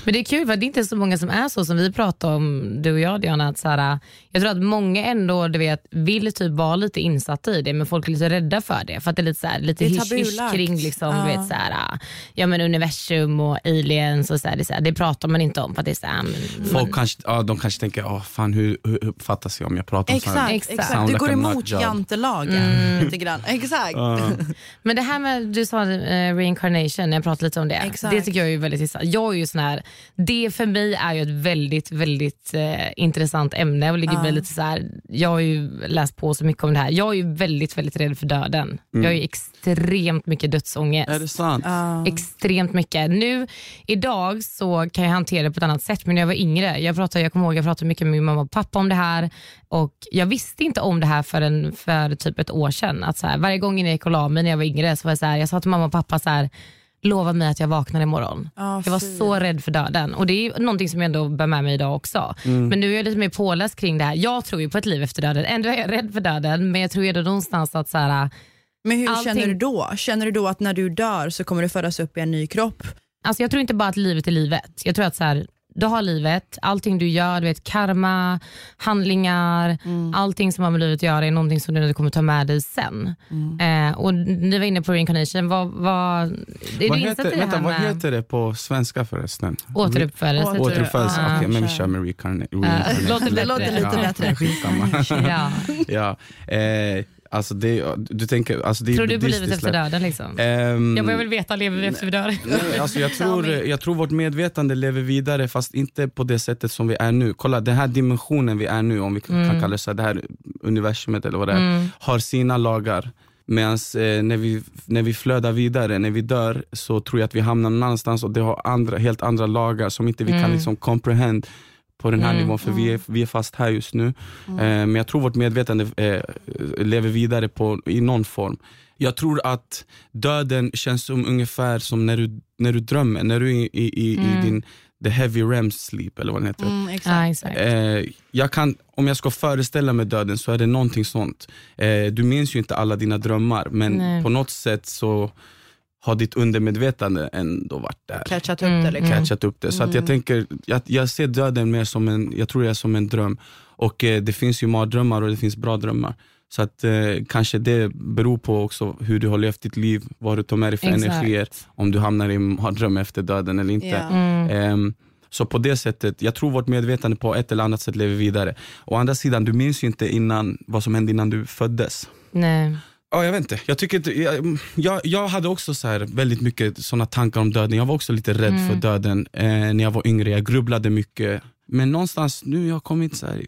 Speaker 3: Men det är kul för det är inte så många som är så som vi pratar om, du och jag Diana. Att så här, jag tror att många ändå du vet, vill typ vara lite insatta i det men folk är lite rädda för det. För att det är lite, så här, lite
Speaker 1: Det är
Speaker 3: hysch, hysch
Speaker 1: tabulagt.
Speaker 3: kring liksom,
Speaker 1: Ja.
Speaker 3: du vet, så här, ja, men universum och aliens. Och så här, det, så här, det pratar man inte om. för att det är så här, men-
Speaker 2: Folk kanske, ja, de kanske tänker, oh, fan, hur, hur uppfattas jag om jag pratar om?
Speaker 1: Exakt,
Speaker 3: Exakt.
Speaker 1: exakt.
Speaker 2: Sound
Speaker 1: du
Speaker 2: like
Speaker 1: går emot jantelagen lite grann. Exakt.
Speaker 3: Men det här med, du sa eh, reincarnation, jag pratade lite om det.
Speaker 1: Exakt.
Speaker 3: Det tycker jag är väldigt intressant. Jag är ju sån här, det för mig är ju ett väldigt, väldigt eh, intressant ämne. Och ligger väldigt så här, jag har ju läst på så mycket om det här. Jag är ju väldigt, väldigt rädd för döden. Jag har ju extremt mycket dödsångest.
Speaker 2: Är det sant?
Speaker 3: Extremt mycket. Nu idag så kan jag hantera det på ett annat sätt men när jag var yngre, jag, pratade, jag kommer ihåg jag pratade mycket med min mamma och pappa om det här och jag visste inte om det här förrän för typ ett år sedan. Att så här, varje gång jag gick och la mig när jag var yngre så var jag, så här, jag sa till mamma och pappa så här, lova mig att jag vaknar imorgon.
Speaker 1: Ja,
Speaker 3: jag var
Speaker 1: fy.
Speaker 3: så rädd för döden och det är någonting som jag ändå bär med mig idag också. Men nu är jag lite mer påläst kring det här. Jag tror ju på ett liv efter döden. Ändå är jag rädd för döden men jag tror ändå någonstans att så här,
Speaker 1: Men hur
Speaker 3: Allting-
Speaker 1: känner du då? Känner du då att när du dör så kommer du födas upp i en ny kropp?
Speaker 3: Alltså jag tror inte bara att livet är livet. Jag tror att så här, du har livet, allting du gör, du vet karma, handlingar, allting som har med livet att göra är någonting som du kommer ta med dig sen. Eh, och ni var inne på reincarnation, vad, vad, är
Speaker 2: Vad
Speaker 3: du
Speaker 2: heter,
Speaker 3: det
Speaker 2: vänta,
Speaker 3: här
Speaker 2: vad
Speaker 3: med
Speaker 2: heter det på svenska förresten?
Speaker 3: återuppfödelse?
Speaker 1: Åter-
Speaker 2: Återuppfödelse,
Speaker 1: Ja,
Speaker 2: okej men vi
Speaker 1: kör.
Speaker 2: med reincarna-
Speaker 3: Uh,
Speaker 2: reincarnation.
Speaker 3: låter
Speaker 1: Det låter lite bättre.
Speaker 3: ja,
Speaker 2: eh, alltså det, du tänker, alltså det
Speaker 3: Tror du på livet efter döden? Liksom?
Speaker 2: Ehm,
Speaker 3: jag vill veta, lever vi efter dör?
Speaker 2: Nej, alltså jag, tror, jag tror vårt medvetande lever vidare fast inte på det sättet som vi är nu. Kolla den här dimensionen vi är nu, om vi kan kalla det så, här, det här universumet eller vad det är, har sina lagar. Medan eh, när, vi, när vi flödar vidare, när vi dör så tror jag att vi hamnar någon annanstans och det har andra, helt andra lagar som inte vi kan liksom comprehend på den här nivån för vi är, vi är fast här just nu. Eh, men jag tror vårt medvetande eh, lever vidare på, i någon form. Jag tror att döden känns som ungefär som när du, när du drömmer, när du är i, i, i, i din the heavy REM sleep eller vad den heter.
Speaker 1: Mm, exakt.
Speaker 3: Ja, exakt.
Speaker 2: Eh, jag kan, om jag ska föreställa mig döden så är det någonting sånt. Eh, du minns ju inte alla dina drömmar men
Speaker 3: Nej.
Speaker 2: på något sätt så har ditt undermedvetande ändå varit där.
Speaker 1: Catchat upp det liksom.
Speaker 2: Catchat upp det. Så att jag tänker, jag, jag ser döden mer som en, jag tror jag är som en dröm. Och eh, det finns ju mardrömmar och det finns bra drömmar. Så att eh, kanske det beror på också hur du har levt ditt liv, vad du tar med dig för
Speaker 3: Exakt.
Speaker 2: energier, om du hamnar i en mardröm efter döden eller inte.
Speaker 1: Ja.
Speaker 2: Ehm, så på det sättet, jag tror vårt medvetande på ett eller annat sätt lever vidare. Å andra sidan, du minns ju inte innan, vad som hände innan du föddes.
Speaker 3: Nej.
Speaker 2: Ja, jag vet inte. Jag, tycker inte jag, jag, jag hade också så här väldigt mycket såna tankar om döden. Jag var också lite rädd för döden eh, när jag var yngre. Jag grubblade mycket. Men någonstans nu har jag kommit så här,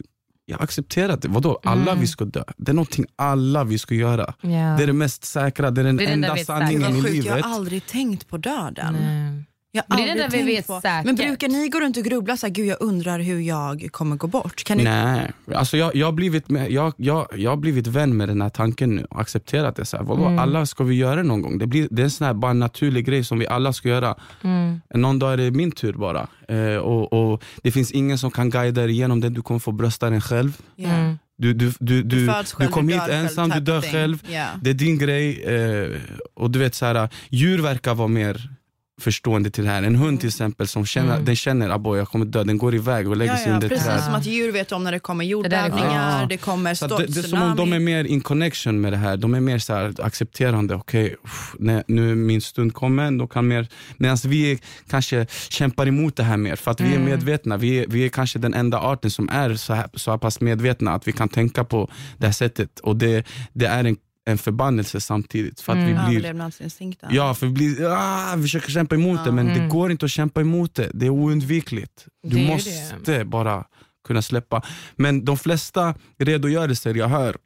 Speaker 2: jag har accepterat det. Vadå, alla vi ska dö. Det är någonting alla vi ska göra.
Speaker 3: Ja.
Speaker 2: Det är det mest säkra, det är den
Speaker 3: Det är det enda
Speaker 2: enda
Speaker 3: vi vet
Speaker 2: sanningen
Speaker 1: Vad
Speaker 2: i
Speaker 1: sjukt, jag
Speaker 2: livet.
Speaker 1: har aldrig tänkt på döden.
Speaker 3: Nej.
Speaker 1: Jag har
Speaker 3: Men det är det vi vet
Speaker 1: på.
Speaker 3: säkert.
Speaker 1: Men brukar ni gå runt och grubbla så här, gud jag undrar hur jag kommer gå bort? Kan ni...
Speaker 2: Nej, alltså jag, jag, har blivit med, jag, jag, jag har blivit vän med den här tanken nu och accepterat det. Så här, vadå,
Speaker 3: Mm.
Speaker 2: Alla ska vi göra någon gång. Det, blir, det är en sån här, bara en naturlig grej som vi alla ska göra.
Speaker 3: Mm.
Speaker 2: Någon dag är det min tur bara. Eh, och, och Det finns ingen som kan guida dig igenom det, du kommer få brösta den själv.
Speaker 1: Ja.
Speaker 3: Mm.
Speaker 2: Du, du, du, du, du,
Speaker 1: själv,
Speaker 2: kom
Speaker 1: du
Speaker 2: hit ensam, du dör själv.
Speaker 1: Ja.
Speaker 2: Det är din grej. Eh, och du vet så här, Djur verkar vara mer förstående till det här. En hund till exempel som känner, den känner att jag kommer dö, den går iväg och lägger
Speaker 1: Ja,
Speaker 2: sig
Speaker 1: ja,
Speaker 2: under
Speaker 1: precis
Speaker 2: träd.
Speaker 1: som att djur vet om när det kommer jordbävningar,
Speaker 2: sjukt.
Speaker 1: det kommer
Speaker 2: Så det, det är som om de är mer in connection med det här. De är mer så här accepterande. Okej, när, nu är min stund kommen. Då kan mer, medan vi kanske kämpar emot det här mer. För att vi är medvetna. Vi är, vi är kanske den enda arten som är så, här, så här pass medvetna att vi kan tänka på det här sättet. Och det, det är en en förbannelse samtidigt. För att
Speaker 3: Mm.
Speaker 2: vi blir, ja, för vi, blir, ah, vi försöker kämpa emot det men det
Speaker 3: Mm.
Speaker 2: går inte att kämpa emot det. Det är oundvikligt. Du
Speaker 3: Det
Speaker 2: måste bara kunna släppa. Men de flesta redogörelser jag hör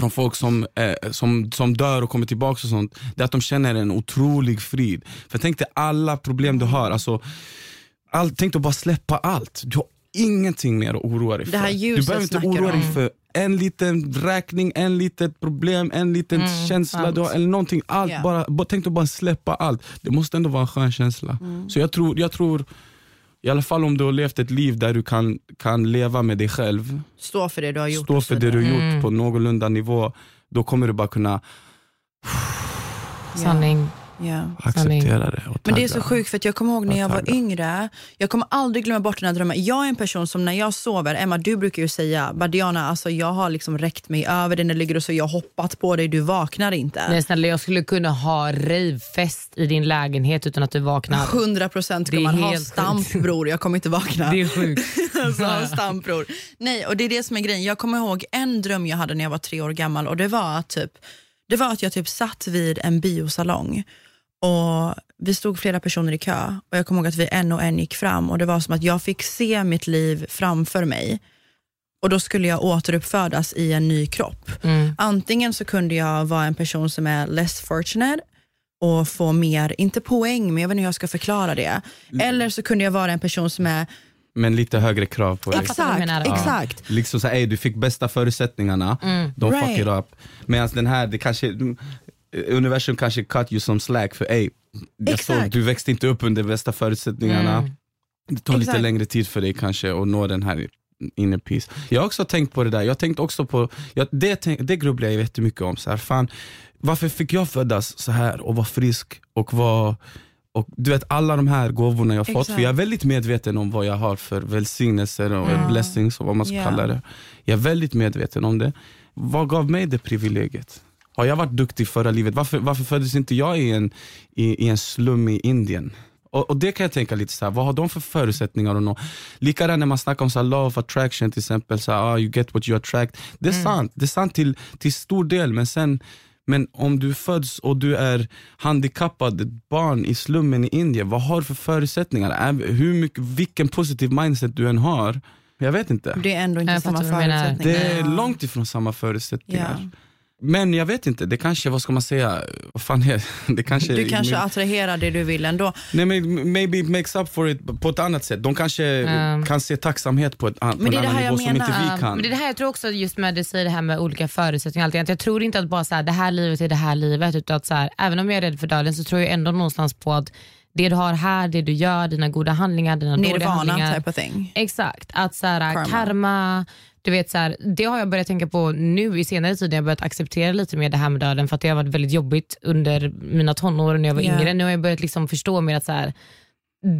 Speaker 2: från folk som, eh, som, som dör och kommer tillbaka och sånt, det är att de känner en otrolig frid. För tänk dig alla problem du har, alltså, all, tänk dig bara släppa allt. Du har ingenting mer att oroa dig
Speaker 1: Det
Speaker 2: för. Du behöver inte oroa dig för en liten räkning, en litet problem, en liten
Speaker 3: Mm,
Speaker 2: känsla
Speaker 3: sant.
Speaker 2: du har, eller någonting. Allt,
Speaker 1: Ja.
Speaker 2: bara, bara, tänk dig bara släppa allt. Det måste ändå vara en skön känsla.
Speaker 1: Mm.
Speaker 2: Så jag tror, jag tror, i alla fall om du har levt ett liv där du kan, kan leva med dig själv,
Speaker 1: Stå för det du har gjort.
Speaker 2: stå för det du har gjort
Speaker 3: Mm.
Speaker 2: på någorlunda nivå, då kommer du bara kunna
Speaker 3: Sanning.
Speaker 1: Ja.
Speaker 2: acceptera det. Och
Speaker 1: Men det är så sjukt för att jag kommer ihåg när
Speaker 2: Ja,
Speaker 1: jag var yngre, jag kommer aldrig glömma bort den här drömmen. Jag är en person som när jag sover, Emma du brukar ju säga, Badiana alltså jag har liksom räckt mig över dig när du ligger och så jag har hoppat på dig, du vaknar inte.
Speaker 3: Nej, snälla, jag skulle kunna ha rejvfest i din lägenhet utan att du vaknar.
Speaker 1: 100 procent
Speaker 3: är
Speaker 1: man ha stamp
Speaker 3: sjukt.
Speaker 1: bror, jag kommer inte vakna.
Speaker 3: Det är sjukt.
Speaker 1: alltså, stamp bror. Nej och det är det som är grejen. Jag kommer ihåg en dröm jag hade när jag var tre år gammal och det var att, typ, det var att jag typ satt vid en biosalong och vi stod flera personer i kö och jag kommer ihåg att vi en och en gick fram och det var som att jag fick se mitt liv framför mig och då skulle jag återuppfödas i en ny kropp.
Speaker 3: Mm.
Speaker 1: Antingen så kunde jag vara en person som är less fortunate och få mer, inte poäng, men jag vet inte hur jag ska förklara det. Eller så kunde jag vara en person som är,
Speaker 2: Men lite högre krav på dig.
Speaker 1: Exakt,
Speaker 3: menar.
Speaker 1: exakt.
Speaker 2: Liksom såhär, du fick bästa förutsättningarna,
Speaker 3: Mm.
Speaker 2: de
Speaker 1: Right.
Speaker 2: fuck it up. Medan den här, det kanske, universum kanske cut you some slack för ey, jag såg, du växte inte upp under bästa förutsättningarna.
Speaker 3: Mm.
Speaker 2: Det tar lite
Speaker 1: Exakt.
Speaker 2: längre tid för dig kanske att nå den här inner peace. Jag har också tänkt på det där, jag tänkt också på, jag, det, tänk, det grubblar jag jättemycket om. Så här, fan, varför fick jag födas så här och vara frisk och vara och du vet alla de här gåvorna jag har fått,
Speaker 1: Exakt.
Speaker 2: för jag är väldigt medveten om vad jag har för välsignelser och
Speaker 1: Ja.
Speaker 2: blessings och vad man ska
Speaker 1: Ja.
Speaker 2: kalla det. Jag är väldigt medveten om det. Vad gav mig det privilegiet? Har jag varit duktig förra livet? Varför, varför föddes inte jag i en, i, i en slum i Indien? Och, och det kan jag tänka lite så här, vad har de för förutsättningar att nå? Likadant när man snackar om så här, of attraction till exempel, så här, ah, you get what you attract. Det är sant, det är sant till, till stor del men sen men om du föds och du är handikappad, ett barn i slummen i Indien, vad har du för förutsättningar? Är- Hur mycket, vilken positiv mindset du än har, jag vet inte.
Speaker 1: Det är ändå inte samma förutsättningar.
Speaker 2: Det är långt ifrån samma förutsättningar.
Speaker 1: Ja.
Speaker 2: Men jag vet inte, det kanske, vad ska man säga, vad fan är det? Kanske,
Speaker 1: Du kanske attraherar det du vill ändå.
Speaker 2: Nej men maybe it makes up for it på ett annat sätt. De kanske
Speaker 3: Ja.
Speaker 2: kan se tacksamhet på, ett, på
Speaker 1: det är
Speaker 2: en
Speaker 1: det
Speaker 2: annan
Speaker 1: här
Speaker 2: nivå
Speaker 1: jag
Speaker 2: som inte
Speaker 1: menar.
Speaker 2: vi kan.
Speaker 3: Men det är det här jag tror också just med du säger det här med olika förutsättningar. och jag tror inte att bara så här, det här livet är det här livet. Utan att så här, även om jag är rädd för döden så tror jag ändå någonstans på att det du har här, det du gör, dina goda handlingar, dina dåliga
Speaker 1: Nirvana
Speaker 3: handlingar.
Speaker 1: type of thing.
Speaker 3: Exakt, att så här,
Speaker 1: Karma.
Speaker 3: karma. Du vet så här, det har jag börjat tänka på nu i senare tid när jag börjat acceptera lite mer det här med döden för att det har varit väldigt jobbigt under mina tonår när jag var
Speaker 1: Ja.
Speaker 3: yngre. Nu har jag börjat liksom förstå mer att så här,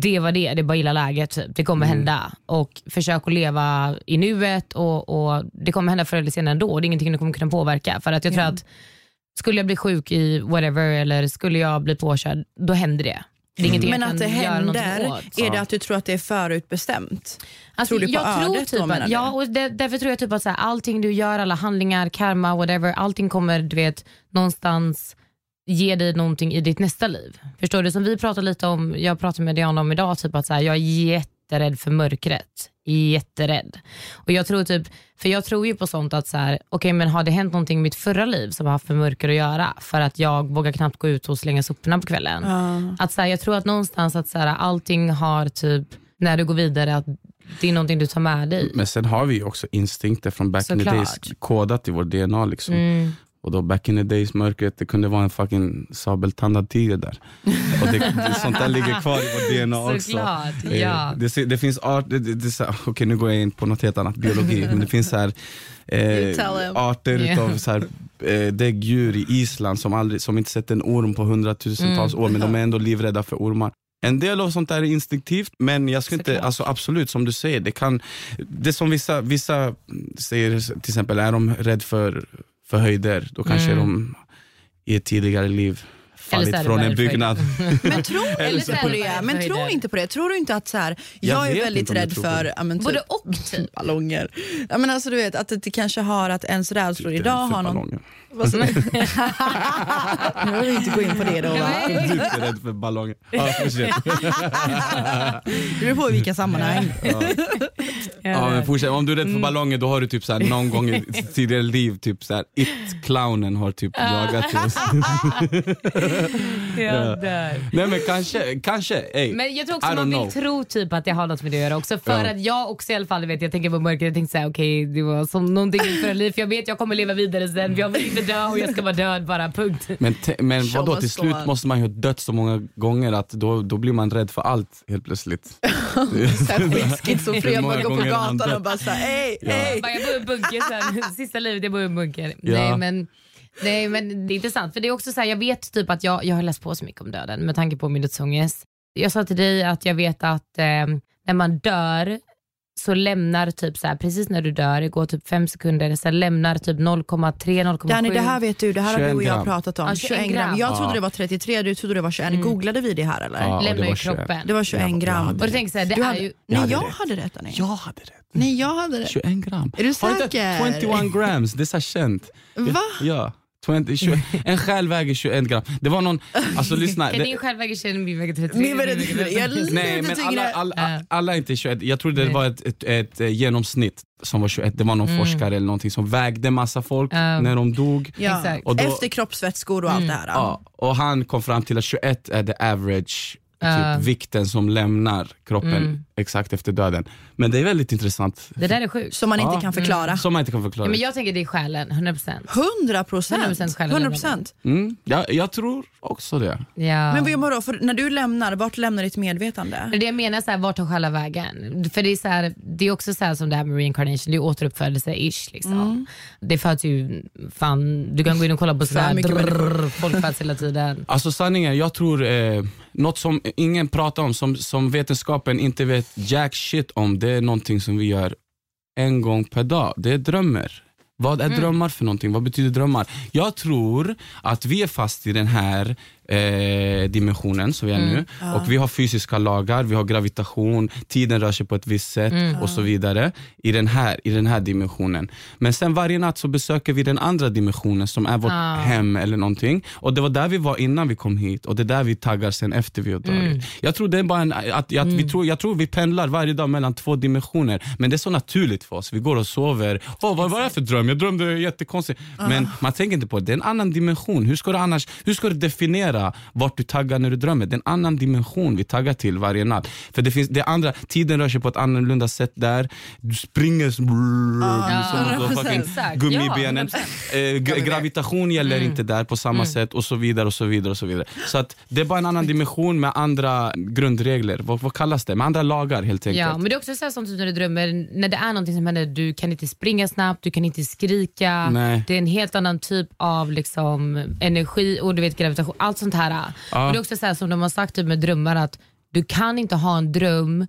Speaker 3: det var det, det är bara illa läget. Typ. Det kommer hända. Och försök att leva i nuet och, och det kommer hända förr eller senare ändå. Det är ingenting du kommer kunna påverka. För att jag tror
Speaker 1: Ja.
Speaker 3: att skulle jag bli sjuk i whatever eller skulle jag bli påkörd, då händer det. Ingenting
Speaker 1: Men att det händer,
Speaker 3: åt.
Speaker 1: är det att du tror att det är förutbestämt?
Speaker 3: Alltså,
Speaker 1: Tror du på
Speaker 3: jag tror
Speaker 1: ödet
Speaker 3: typ
Speaker 1: då,
Speaker 3: att? Ja, och det, därför tror jag typ att så här, allting du gör, alla handlingar, karma, whatever, allting kommer du vet någonstans ge dig någonting i ditt nästa liv. Förstår du? Som vi pratade lite om, jag pratade med Diana om idag, typ att så här, jag är jätterädd för mörkret. Jätterädd. Och jag tror typ, för jag tror ju på sånt att så här, okej men har det hänt någonting i mitt förra liv som har haft med mörker att göra? För att jag vågar knappt gå ut och slänga soporna på kvällen. Att så här, jag tror att någonstans att så här, allting har typ, när du går vidare, att det är någonting du tar med dig.
Speaker 2: Men sen har vi ju också instinkter från back in the days
Speaker 3: Såklart.
Speaker 2: kodat i vår DNA. Liksom.
Speaker 3: Mm.
Speaker 2: Och då back in the days, mörkret, det kunde vara en fucking sabeltandad tiger där. Och det, det, sånt där ligger kvar i vårt DNA också.
Speaker 3: Såklart,
Speaker 2: Eh,
Speaker 3: ja.
Speaker 2: Det, det, finns art, det, det, okej nu går jag in på något helt annat, biologi, men det finns så här, eh, arter
Speaker 3: Yeah.
Speaker 2: utav så här, eh, däggdjur i Island som, aldrig, som inte sett en orm på hundratusentals
Speaker 3: Mm.
Speaker 2: år, men de är ändå livrädda för ormar. En del av sånt där är instinktivt, men jag ska inte,
Speaker 3: Såklart.
Speaker 2: alltså absolut som du säger, det kan, det som vissa, vissa säger till exempel, är de rädd för, för höjder, då kanske
Speaker 3: Mm.
Speaker 2: de i ett tidigare liv fallit från en byggnad.
Speaker 1: Men tro
Speaker 3: Eller
Speaker 1: inte
Speaker 3: så är
Speaker 1: på
Speaker 3: det
Speaker 1: Men tro
Speaker 3: höjder.
Speaker 1: inte på det. Tror du inte att så här, jag,
Speaker 2: Jag
Speaker 1: är väldigt rädd
Speaker 2: tror
Speaker 1: för
Speaker 2: det.
Speaker 1: ja, men typ,
Speaker 3: Både och typ.
Speaker 1: ballonger. Ja, men alltså, du vet, att det kanske har att ens rädslor idag har någon... Vad du? Jag vill inte gå in på det då. Va?
Speaker 2: Du är inte rädd för ballonger. Ja.
Speaker 1: Det beror på i vilka sammanhang.
Speaker 2: Ja, men fortsätt. Om du är rädd för ballonger då har du typ så här, någon gång i tidigare liv, typ så här, it-clownen har typ jagat oss.
Speaker 3: Jag dör.
Speaker 2: Nej men kanske, kanske. Ey,
Speaker 3: Men jag tror
Speaker 2: I
Speaker 3: också
Speaker 2: don't
Speaker 3: man vill
Speaker 2: know.
Speaker 3: tro typ att jag har något med det att göra också. För
Speaker 2: Ja.
Speaker 3: att jag också i alla fall, vet, jag tänker på mörkret, jag tänkte såhär okej det var som någonting för liv. För jag vet jag kommer leva vidare sen, jag vill inte dö och jag ska vara död bara, punkt.
Speaker 2: Men, te- men
Speaker 1: Show
Speaker 2: vadå, till slut måste man ju ha dött så många gånger att då, då blir man rädd för allt helt plötsligt.
Speaker 1: Schizofren
Speaker 2: Hur många
Speaker 1: bara går på
Speaker 2: gånger har han
Speaker 1: gatan
Speaker 2: dött?
Speaker 1: och bara såhär hej, hej.
Speaker 3: Bara, jag bor i en bunker sen, sista livet jag bor i en bunker.
Speaker 2: Ja.
Speaker 3: Nej men Nej men det är intressant för det är också så här, jag vet typ att jag, jag har läst på så mycket om döden med tanke på min dödsångest. Jag sa till dig att jag vet att eh, när man dör så lämnar typ så här, precis när du dör, det går typ fem sekunder, så lämnar typ 0,3-0,7.
Speaker 1: Danny det här vet du, det här har du
Speaker 2: 21
Speaker 1: och jag pratat om.
Speaker 3: Ja, 21 gram.
Speaker 1: Jag trodde
Speaker 2: Ja.
Speaker 1: det var 33, du trodde det var 21. Googlade vi det här eller?
Speaker 2: Ja,
Speaker 3: lämnar
Speaker 2: var
Speaker 3: ju
Speaker 2: 21.
Speaker 3: kroppen.
Speaker 1: Det var 21
Speaker 2: Jag- jag
Speaker 1: gram.
Speaker 2: hade
Speaker 3: och du tänker så här, det
Speaker 1: Du
Speaker 3: är
Speaker 1: hade,
Speaker 3: ju...
Speaker 1: nej
Speaker 2: hade
Speaker 1: jag
Speaker 2: rätt.
Speaker 1: hade rätt Danny.
Speaker 2: Jag hade rätt.
Speaker 1: Nej jag hade rätt.
Speaker 2: 21 gram.
Speaker 1: Är du säker?
Speaker 2: 21 grams, det är så känt.
Speaker 1: Va?
Speaker 2: Ja. 20, 21, en själ väger 21 gram. Det var någon, alltså lyssna.
Speaker 3: Kan
Speaker 2: det-
Speaker 3: din själv väga 21 min väger 33?
Speaker 1: Min väger 33. Jag är
Speaker 2: Nej men alla, alla,
Speaker 3: Ja.
Speaker 2: alla är inte 21, jag trodde det var ett, ett, ett, eh, genomsnitt som var 21, det var någon forskare eller någonting som vägde massa folk
Speaker 3: Ja.
Speaker 2: när de dog.
Speaker 1: Ja.
Speaker 3: Exakt.
Speaker 2: Och då-
Speaker 1: Efter kroppsvätskor och allt det här.
Speaker 2: Ja, och han kom fram till att 21 är the average typ, vikten som lämnar kroppen
Speaker 3: Mm.
Speaker 2: exakt efter döden. Men det är väldigt intressant.
Speaker 3: Det där är sjukt.
Speaker 1: Som man inte
Speaker 2: Ja.
Speaker 1: kan förklara.
Speaker 2: Som man inte kan förklara.
Speaker 3: Ja, men jag tänker det är själen, 100%.
Speaker 1: 100 procent.
Speaker 3: 100% själv.
Speaker 1: 100 procent.
Speaker 2: mm, jag, jag tror också det.
Speaker 3: Ja.
Speaker 1: Men vad vadå, för när du lämnar, vart lämnar ditt medvetande?
Speaker 3: Det jag menar är så här, vart tar själva vägen? För det är, så här, det är också så här som det här med reincarnation, det är återuppfödelse-ish. Liksom. Det föds ju, fan, du kan gå in och kolla på sådär,
Speaker 1: mycket
Speaker 3: drrrr, folk föds hela tiden.
Speaker 2: Alltså sanningen, jag tror eh, något som ingen pratar om, som, som vetenskapen inte vet jack shit om, det är någonting som vi gör en gång per dag. Det är drömmar. Vad är drömmar för någonting? Vad betyder drömmar? Jag tror att vi är fast i den här eh, dimensionen som vi är nu. Och vi har fysiska lagar, vi har gravitation, tiden rör sig på ett visst sätt och så vidare. I den, här, I den här dimensionen. Men sen varje natt så besöker vi den andra dimensionen som är vårt
Speaker 3: Ah.
Speaker 2: hem eller någonting. Och det var där vi var innan vi kom hit och det är där vi taggar sen efter vi har dragit. Jag tror det är bara en, att, att vi tror, jag tror vi pendlar varje dag mellan två dimensioner. Men det är så naturligt för oss. Vi går och sover. Åh, vad var det för dröm? Jag drömde jättekonstigt. Men man tänker inte på det. Det är en annan dimension. Hur ska du annars hur ska du definiera vart du taggar när du drömmer? Det är en annan dimension vi taggar till varje natt. För det finns det andra, tiden rör sig på ett annorlunda sätt där. Du springer som, som
Speaker 1: Ja,
Speaker 2: fucking gummibenen.
Speaker 3: Ja,
Speaker 2: Eh, gravitation gäller inte där på samma sätt och så vidare och så vidare och så vidare. Så att det är bara en annan dimension med andra grundregler. Vad, vad kallas det? Med andra lagar helt enkelt.
Speaker 3: Ja, men det är också så här som typ när du drömmer, när det är någonting som händer, du kan inte springa snabbt, du kan inte skrika.
Speaker 2: Nej.
Speaker 3: Det är en helt annan typ av liksom, energi och du vet gravitation, allt sånt här.
Speaker 2: Ja.
Speaker 3: Och det är också så här som de har sagt typ, med drömmar att du kan inte ha en dröm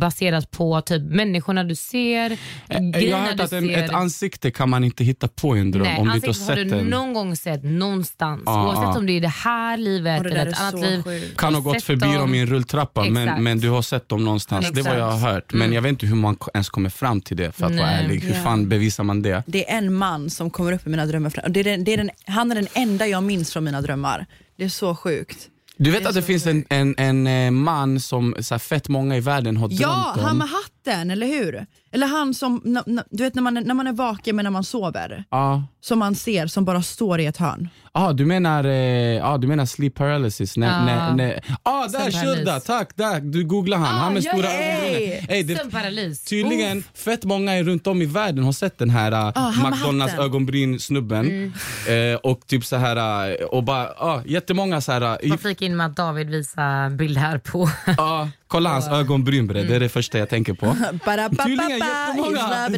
Speaker 3: baserat på typ människorna du ser,
Speaker 2: Eh, Jag har hört
Speaker 3: du
Speaker 2: att en,
Speaker 3: ser.
Speaker 2: ett ansikte kan man inte hitta på i en dröm
Speaker 3: Nej,
Speaker 2: om du inte har
Speaker 3: ansiktet har
Speaker 2: sett
Speaker 3: du någon gång sett någonstans.
Speaker 2: Ja,
Speaker 3: Oavsett om det är i det här livet
Speaker 1: det
Speaker 3: eller ett
Speaker 1: är
Speaker 3: annat liv.
Speaker 1: sjukt.
Speaker 2: kan ha gått
Speaker 3: sett
Speaker 2: förbi dem i en rulltrappa men,
Speaker 3: Exakt.
Speaker 2: men du har sett dem någonstans. Det var jag har hört. Men jag vet inte hur man ens kommer fram till det för att vara
Speaker 3: Nej.
Speaker 2: ärlig. Hur
Speaker 1: Ja.
Speaker 2: fan bevisar man det?
Speaker 1: Det är en man som kommer upp i mina drömmar. Det är den, det är den, han är den enda jag minns från mina drömmar. Det är så sjukt.
Speaker 2: Du vet
Speaker 1: Det
Speaker 2: att det finns en, en, en eh, man som så här, fett många i världen har drömt
Speaker 1: Ja,
Speaker 2: om.
Speaker 1: han med hatten, eller hur? Eller han som, na, na, du vet när man, är- när man är vaken men när man sover.
Speaker 2: Ja.
Speaker 1: Som man ser, som bara står i ett hörn.
Speaker 2: Ah, du menar, eh, ah, du menar sleep paralysis? När,
Speaker 3: Ja.
Speaker 2: när, när, ah, där
Speaker 3: Sömnparalys.
Speaker 2: Shurda, tack! Där, du googlar han, han med
Speaker 1: ja,
Speaker 2: stora
Speaker 1: ey!
Speaker 2: ögonbrynen. Ey, det-
Speaker 3: Sömnparalys.
Speaker 2: Tydligen, fett många runt om i världen har sett den här uh,
Speaker 1: han med
Speaker 2: McDonalds
Speaker 1: hatten.
Speaker 2: ögonbryn-snubben. Eh, och typ så här uh, och bara, ah, jättemånga så här.
Speaker 3: Man flika in med att David visar bild här på...
Speaker 2: ah, kolla hans ögonbryn bre, det är det första jag tänker på. Tydligen jättemånga.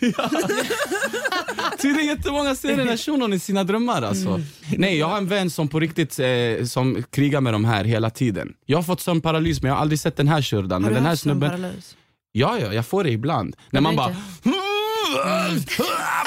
Speaker 2: Tydligen jättemånga ser den här shunon i sina drömmar alltså. Nej, jag har en vän som på riktigt eh, som krigar med de här hela tiden. Jag har fått sömnparalys men jag har aldrig sett den här Shurdan. Men
Speaker 1: Har du
Speaker 2: den här
Speaker 1: haft
Speaker 2: snubben,
Speaker 1: sömnparalys?
Speaker 2: ja, ja, jag får det ibland. När man bara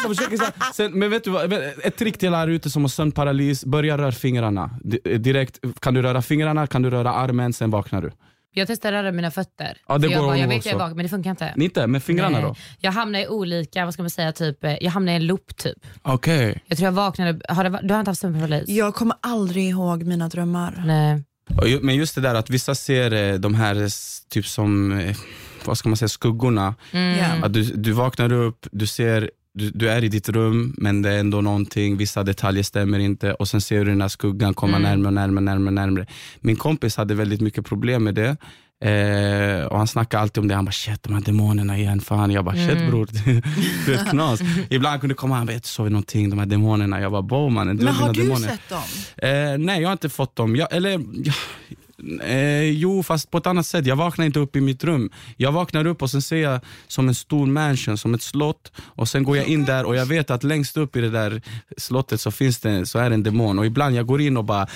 Speaker 2: försöker så här. Sen, men vet du vad, ett trick till alla ute som har sömnparalys, börja röra fingrarna. Di- Direkt, kan du röra fingrarna, kan du röra armen, sen vaknar du.
Speaker 3: Jag testar att röra mina fötter.
Speaker 2: Ja, det
Speaker 3: För jag,
Speaker 2: går
Speaker 3: bara, jag
Speaker 2: också.
Speaker 3: vet jag är vaken men det funkar inte.
Speaker 2: Inte med fingrarna
Speaker 3: Nej.
Speaker 2: då?
Speaker 3: Jag hamnar i olika, vad ska man säga, typ, eh, jag hamnar i en loop typ.
Speaker 2: Okej.
Speaker 3: Jag tror jag vaknade, har det, du har inte haft sömnparalys?
Speaker 1: Jag kommer aldrig ihåg mina drömmar.
Speaker 3: Nej.
Speaker 2: Men just det där att vissa ser eh, de här typ som, eh, vad ska man säga, skuggorna.
Speaker 3: Mm.
Speaker 2: Att du, du vaknar upp, du ser du, du är i ditt rum men det är ändå någonting, vissa detaljer stämmer inte och sen ser du den här skuggan komma
Speaker 3: Mm.
Speaker 2: närmare och närmare, närmare, närmare. Min kompis hade väldigt mycket problem med det. Eh, och Han snackade alltid om det, han bara shit de här demonerna igen, fan. Jag bara shit
Speaker 3: Mm.
Speaker 2: bror, du är knas. Ibland kunde komma han bara jag sov någonting, de här demonerna. Jag bara bo mannen,
Speaker 1: Men har du
Speaker 2: demoner.
Speaker 1: sett dem?
Speaker 2: Eh, nej, jag har inte fått dem. Jag, eller, ja, eh, jo, fast på ett annat sätt. Jag vaknar inte upp i mitt rum. Jag vaknar upp och sen ser jag som en stor mansion, som ett slott. Och Sen går jag in där och jag vet att längst upp i det där slottet så finns det så är det en demon. Och ibland jag går in och bara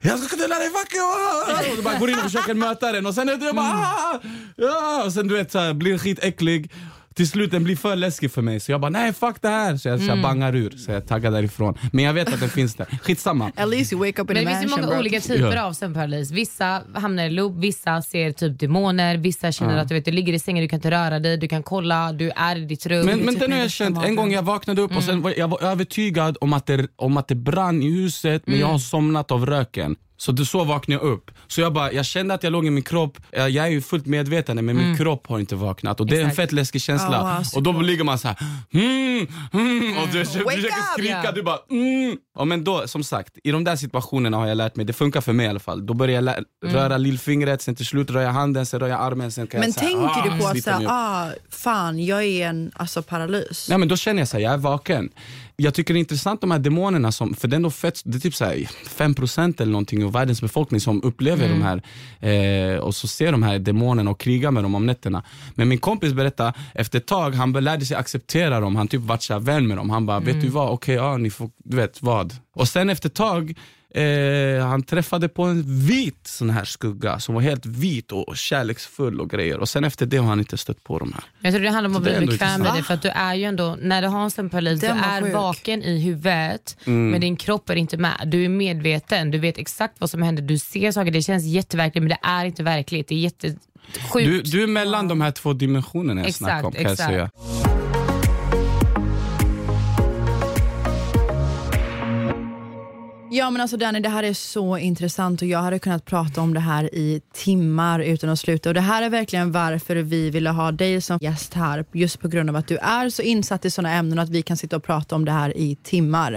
Speaker 2: Jag ska knulla dig fuck you! Och bara går in och försöker möta den och sen är det bara ah! ja! Och sen du vet, så här, blir skitäcklig. Till slut den blir för läskig för mig så jag bara nej fuck det här. Så jag, så jag bangar ur, så jag taggar därifrån. Men jag vet att den finns där. Skitsamma.
Speaker 1: At least you wake up in
Speaker 3: Men
Speaker 1: a
Speaker 3: det finns ju
Speaker 1: mansion
Speaker 3: många
Speaker 1: bro.
Speaker 3: olika typer
Speaker 2: Ja.
Speaker 3: av sömnparalys. Vissa hamnar i loop, vissa ser typ demoner, vissa känner att du, vet, du ligger i sängen, du kan inte röra dig, du kan kolla, du är i ditt rum.
Speaker 2: Men, men
Speaker 1: typ
Speaker 2: den har jag känt, en gång jag vaknade upp och sen var jag var övertygad om att, det, om att det brann i huset men jag har somnat av röken. Så det, så vaknade jag upp. Så jag bara, jag kände att jag låg i min kropp, jag, är ju fullt medveten men min kropp har inte vaknat och det är en
Speaker 3: Exakt.
Speaker 2: fett läskig känsla.
Speaker 1: Oh, wow,
Speaker 2: och då ligger man så här, mm, mm, och du, du
Speaker 1: Wake
Speaker 2: försöker skrika,
Speaker 3: Ja.
Speaker 2: du bara mm. ja, men då, som sagt, i de där situationerna har jag lärt mig, det funkar för mig i alla fall. Då börjar jag lä- röra lillfingret, sen till slut rör jag handen, sen rör jag armen, sen kan
Speaker 1: Men
Speaker 2: jag så här,
Speaker 1: tänker
Speaker 2: ah,
Speaker 1: du på att ah, fan jag är en alltså, paralys?
Speaker 2: Nej, men då känner jag så här, jag är vaken. Jag tycker det är intressant de här demonerna, som, för är, ändå fett, det är typ så här 5% eller någonting av världens befolkning som upplever de här eh, och så ser de här demonerna och krigar med dem om nätterna. Men min kompis berättade, efter ett tag, han lärde sig acceptera dem, han typ vart vän med dem. Han bara, vet du vad, okej, ja, ni får, du vet vad. Och sen efter ett tag Eh, han träffade på en vit sån här skugga som var helt vit och kärleksfull och grejer. Och sen efter det har han inte stött på de här.
Speaker 3: Jag tror det handlar om att
Speaker 2: det
Speaker 3: bli bekväm med det för att du är ju ändå, när du har en sömnparalys, du
Speaker 1: Den var
Speaker 3: är
Speaker 1: sjuk.
Speaker 3: vaken i huvudet
Speaker 2: Mm.
Speaker 3: men din kropp är inte med. Du är medveten, du vet exakt vad som händer, du ser saker, det känns jätteverkligt men det är inte verkligt. Det är jättesjukt.
Speaker 2: Du, du är mellan de här två dimensionerna jag
Speaker 3: Exakt,
Speaker 2: snackar om kan jag
Speaker 3: exakt.
Speaker 2: säga.
Speaker 1: Ja men alltså Danny, det här är så intressant och jag hade kunnat prata om det här i timmar utan att sluta. Och Det här är verkligen varför vi ville ha dig som gäst här, just på grund av att du är så insatt i sådana ämnen och att vi kan sitta och prata om det här i timmar.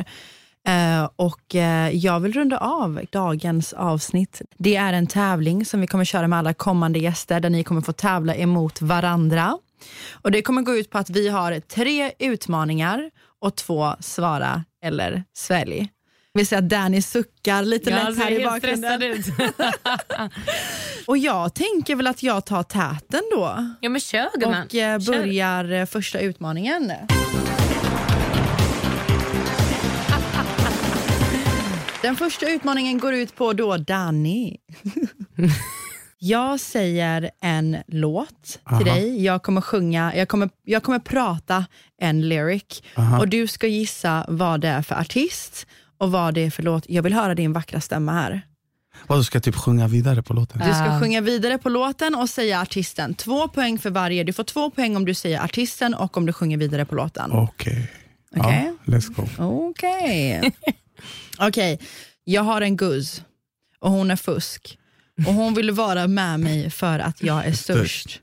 Speaker 1: Uh, och uh, Jag vill runda av dagens avsnitt. Det är en tävling som vi kommer köra med alla kommande gäster där ni kommer få tävla emot varandra. Och Det kommer gå ut på att vi har tre utmaningar och två svara eller svälj. Vi ser att Danny suckar lite
Speaker 3: Jag
Speaker 1: lätt här i bakgrunden.
Speaker 3: ut.
Speaker 1: Och jag tänker väl att jag tar täten då
Speaker 3: ja men kör gumman.
Speaker 1: och eh,
Speaker 3: Kör.
Speaker 1: börjar eh, första utmaningen. Den första utmaningen går ut på då Danny. Jag säger en låt till
Speaker 2: Aha.
Speaker 1: dig. Jag kommer sjunga, jag kommer, jag kommer prata en lyric
Speaker 2: Aha.
Speaker 1: och du ska gissa vad det är för artist och vad det är för låt. Jag vill höra din vackra stämma här.
Speaker 2: Vad ska jag typ sjunga vidare på låten?
Speaker 1: Du ska sjunga vidare på låten och säga artisten. Två poäng för varje. Du får två poäng om du säger artisten och om du sjunger vidare på låten.
Speaker 2: Okej.
Speaker 1: Okej.
Speaker 2: Ja, let's go.
Speaker 1: Okej. Okej, jag har en guzz och hon är fusk. Och hon vill vara med mig för att jag är störst.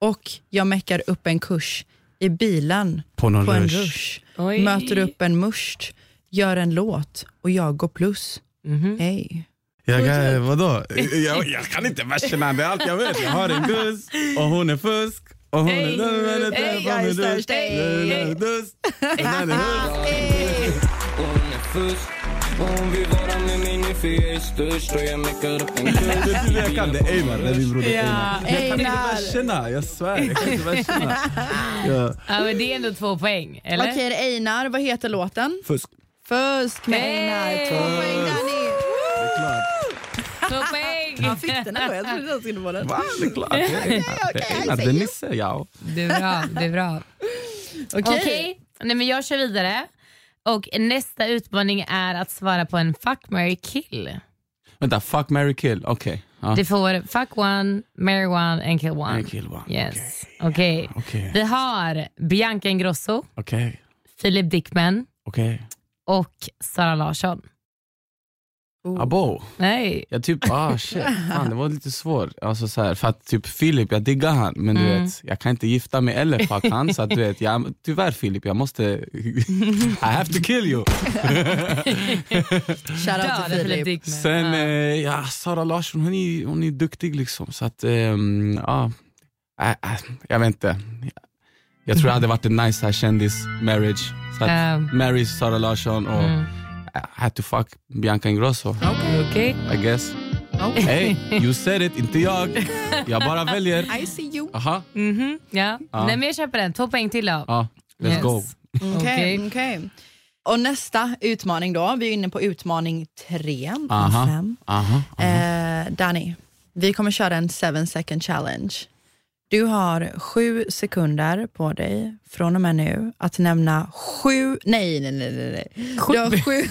Speaker 1: Och jag meckar upp en kurs i bilen
Speaker 2: På någon
Speaker 1: på en
Speaker 2: rush.
Speaker 1: rush. Möter upp en must, gör en låt och jag går plus.
Speaker 3: Mhm.
Speaker 1: Hej.
Speaker 2: Jag, kan- vadå? Jag, jag kan inte verserna, det är allt jag vet. Jag har en guss och hon är fusk. Och hon
Speaker 3: Hej.
Speaker 2: är...
Speaker 3: Hej,
Speaker 1: jag är störst. Hej,
Speaker 2: är
Speaker 4: hon är fusk hon vill vara med mig nu för jag är störst Och jag meckar upp en
Speaker 2: Det är tur jag kan det. Einar, det är min broder
Speaker 3: Ja.
Speaker 2: Einar. Jag kan inte verserna, jag svär. Jag kan inte verserna. Ja.
Speaker 3: Ja, men det är ändå två poäng, eller?
Speaker 1: Okej, det är Einar. Vad heter låten?
Speaker 2: Fusk.
Speaker 1: Fusk med Einar.
Speaker 3: Hey.
Speaker 1: Två poäng Danny.
Speaker 2: Det är klart.
Speaker 3: Två poäng!
Speaker 1: Han fick den ändå. Jag trodde han skulle få den.
Speaker 2: Va? Det är klart. Det är Einar. Det är Einar. Det är Nisse, ja.
Speaker 3: Det är bra, det är bra.
Speaker 1: Okej.
Speaker 3: Okej, Nej, men jag kör vidare. Och nästa utmaning är att svara på en fuck, marry, kill.
Speaker 2: Vänta, fuck, marry, kill. Okej. Ja.
Speaker 3: Du får fuck one, marry one and kill one.
Speaker 2: And kill one,
Speaker 3: Yes. Okej.
Speaker 2: Okej.
Speaker 3: Vi har Bianca Ingrosso,
Speaker 2: Okej.
Speaker 3: Philip Dickman
Speaker 2: Okej.
Speaker 3: Och Sara Larsson.
Speaker 2: Abo.
Speaker 3: Nej.
Speaker 2: Jag typ, ah shit, fan, det var lite svårt. Alltså, så här, för att typ Filip, jag diggar han men du
Speaker 3: Mm.
Speaker 2: vet, jag kan inte gifta mig eller fuck han. Så att, du vet, jag, tyvärr Filip, jag måste... I have to kill you.
Speaker 1: Shoutout till Filip.
Speaker 2: Sen,
Speaker 3: Ja.
Speaker 2: eh, ja, Sara Larsson, hon är, hon är duktig liksom. Så att, ehm, ja, äh, äh, jag vet inte. Jag tror det hade varit en nice så här, kändis-marriage. Så att,
Speaker 3: Ehm.
Speaker 2: marry Sara Larsson och
Speaker 3: Mm.
Speaker 2: I had to fuck Bianca Ingrosso.
Speaker 3: Okej.
Speaker 2: I guess. Hey, you said it, inte jag. Jag bara väljer.
Speaker 1: I see you.
Speaker 2: Aha,
Speaker 3: Mhm, ja.
Speaker 2: Ja.
Speaker 3: Nej, men jag köper den. Två poäng till då.
Speaker 2: ja, let's
Speaker 3: Yes.
Speaker 2: go.
Speaker 1: Okej.
Speaker 3: Okej.
Speaker 1: okej. Och nästa utmaning då, vi är inne på utmaning tre
Speaker 2: Aha.
Speaker 1: fem.
Speaker 2: Aha, aha.
Speaker 1: Eh, Danny, vi kommer köra en seven second challenge. Du har sju sekunder på dig från och med nu att nämna sju, nej nej nej, nej, nej. Du, har sju,